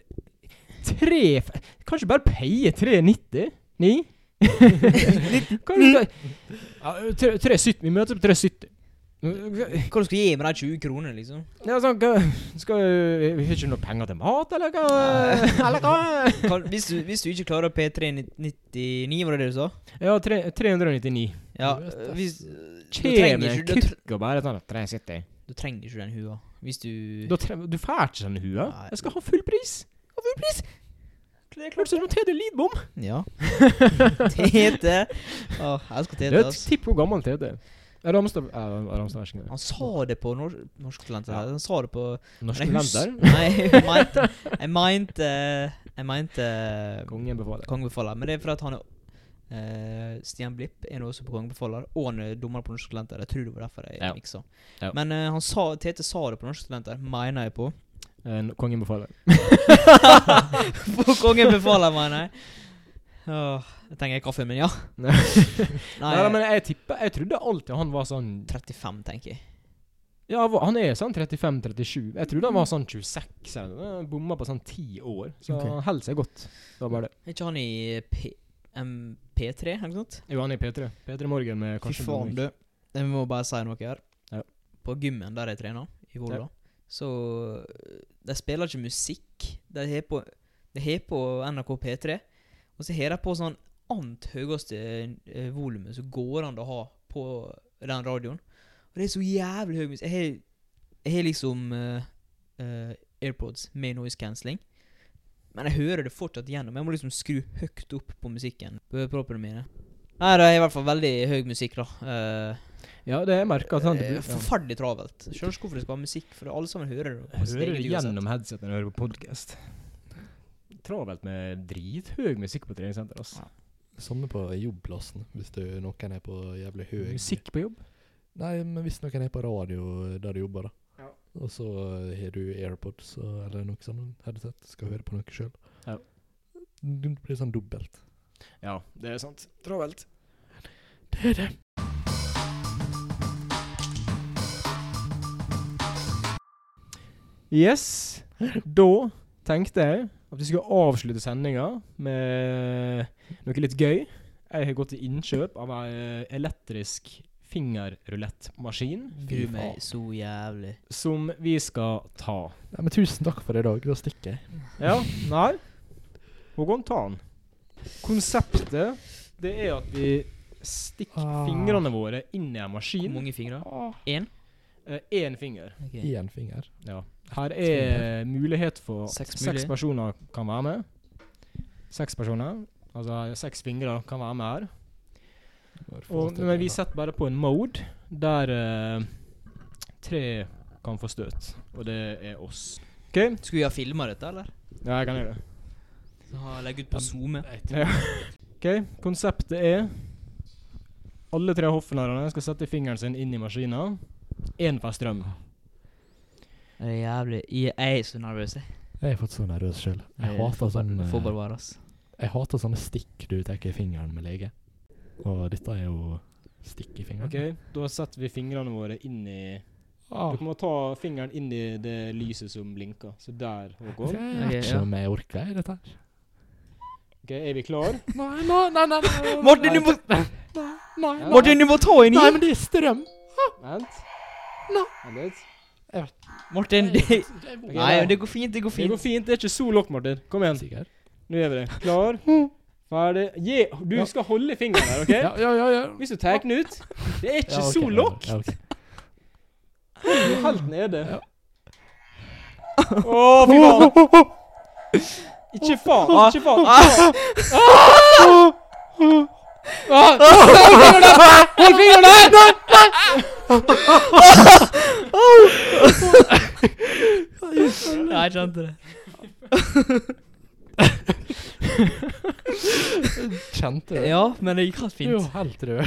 tre Kanskje bare paye 390? Ni? Kan du ja, 370. Vi møtes på 370. Hva skal du gi med de 20 kroner, liksom? Ja, sånn, hva, skal Vi har ikke noe penger til mat, eller hva? Eller hva? Hvis, du, hvis du ikke klarer P399, var det det du sa? Ja, tre, 399. Ja, hvis Du Kjem trenger en ikke kukk og bare sånn 370. du trenger ikke den hua. Hvis du Du, du får ikke sånn hue. Jeg skal ha full pris. Ha full pris! Hørtes er klart som TD Lidbom. Ja. Tete. Åh, jeg elsker er et tipp hvor gammel. Ramstad uh, Ramstad. Han sa det på nor Norsk talenter. Ja. Han sa det på Norske Men talenter. Nei, jeg mente Jeg mente Jeg mente Kongen befaler. Kongebefaler. Men det er fordi han er eh, Stian Blipp er nå også på Kongebefaler, og han er dommer på Norske Talenter. Jeg tror det var derfor jeg Ja. miksa. Ja. Men uh, han sa, Tete sa det på Norske Talenter, mener jeg på. Uh, kongen befaler. på Kongebefaler, mener jeg. Åh, jeg trenger kaffe, men ja. Nei, Nei, Nei, men jeg tipper Jeg trodde alltid han var sånn 35, tenker jeg. Ja, han er sånn 35-37. Jeg trodde han var sånn 26. Han Bomma på sånn 10 år. Så okay. han holder seg godt. Det var bare det. Er ikke han i P em, P3, eller noe sånt? Jo, han er i P3. P3 Morgen med Fy kanskje faen, Blomvik. du. Jeg må bare si noe her. Ja. På gymmen der jeg trener, i Volda, så øh, De spiller ikke musikk. De har på, de har på NRK P3, og så har de på sånn annet høyeste uh, volumet som går an å ha på den radioen. Og det er så jævlig høy musikk. Jeg har, jeg har liksom øh, øh, AirPods med noise cancelling. Men jeg hører det fortsatt gjennom. Jeg må liksom skru høyt opp på musikken på proppene mine. Nei, det er i hvert fall veldig høy musikk, da. Uh, Ja, det er merka. eh, ja. Forferdelig travelt. Skjønner ikke hvorfor det skal være musikk, for alle sammen hører det. Jeg hører det gjennom headset når jeg hører på podkast. Travelt med drithøy musikk på treningssenter. altså. Ja. Samme på jobbplassen, hvis du, noen er på jævlig høy Musikk på jobb? Nei, men hvis noen er på radio der du jobber, da. Og så eh, har du AirPods og, eller noe sånt headset, skal høre på noe sjøl. Ja. Det blir sånn dobbelt. Ja, det er sant. Travelt. Det er det. Yes. Da tenkte jeg at vi skulle avslutte sendinga med noe litt gøy. Jeg har gått til innkjøp av ei elektrisk fingerrulettmaskin Fy meg så jævlig. som vi skal ta. Nei, men tusen takk for i dag. Da stikker jeg. Ja, nei Håkon, ta den. Konseptet det er at vi stikker Ah. fingrene våre inn i en Hvor mange fingre? Ah. Én? eh, finger. Okay. Én finger. Ja. Her er mulighet for Seks seks, personer kan være med. Seks personer. Altså seks fingre kan være med her. Og, men vi setter bare på en mode der eh, tre kan få støt. Og det er oss. OK? Skulle vi ha filma dette, eller? Ja, jeg kan gjøre det. Så ha- Legge ut på SoMe? Ja. OK, konseptet er Alle tre hoffnarrene skal sette fingeren sin inn i maskina. Én får strøm. Det er jævlig Jeg er så nervøs, jeg. Jeg er faktisk så nervøs sjøl. Jeg Jeg hater sånn eh, Får bare være, ass. Jeg hater sånne stikk du tar i fingeren med lege. Og dette er jo stikk i fingeren. OK, da setter vi fingrene våre inn i Ah. Dere må ta fingeren inn i det lyset som blinker. Så der, Håkon. Jeg vet ikke om jeg orker i dette her. Ok, Er vi klar? Nei, nei, nei, nei, nei, Martin, du må, nei, nei, nei, Martin, du må ta en i! nei, men det er strøm. Vent. Nå. Vent. Martin, det, nei, men det går fint, det går fint. Det går fint. Det er ikke så lågt, Martin. Kom igjen. Sikker? Nå gjør vi det. Klar? Ferdig. Gi. Du Ja. skal holde fingeren der, OK? Ja, ja, ja. ja. Hvis du tar den ut Det er ikke Ja, okay, så ja, lågt. ja, okay. Du er helt nede. Å, fy faen. Ikke faen. Ah. Ikke faen. Ah. Ah, Hold fingeren der! Hold fingeren der! Ja, jeg kjente det. Kjente du det? Ja, men det gikk helt Du er jo fint. helt rød.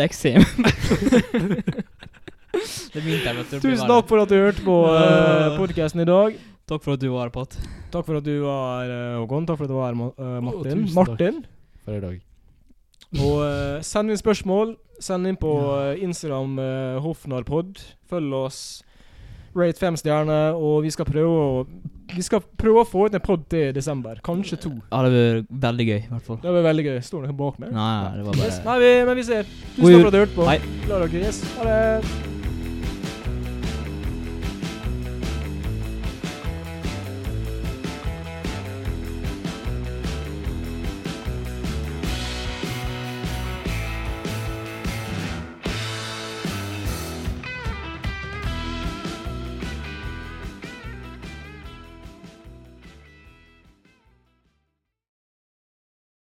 Eksem. Det er min tid, vet du. det blir Tusen verre. takk for at du hørte på uh, podkasten i dag. Takk for at du var her, Pat. Takk for at du var her, Håkon. Takk for at du var her, Ma eh, Martin. tusen takk. Martin. For i dag. Og eh, send inn spørsmål. Send inn på eh, Instagram uh, Hofnarpod. Følg oss. Rate fem stjerner. Og vi skal prøve å Vi skal prøve å få ut en pod til i desember. Kanskje to. Ja, det blir veldig gøy, i hvert fall. Det blir veldig gøy. Står noen bak meg? Nei, det var Yes. bare Nei, vi, men vi ser. Tusen takk for at du hørte på. Hei. Glad dere. Yes. Ha det.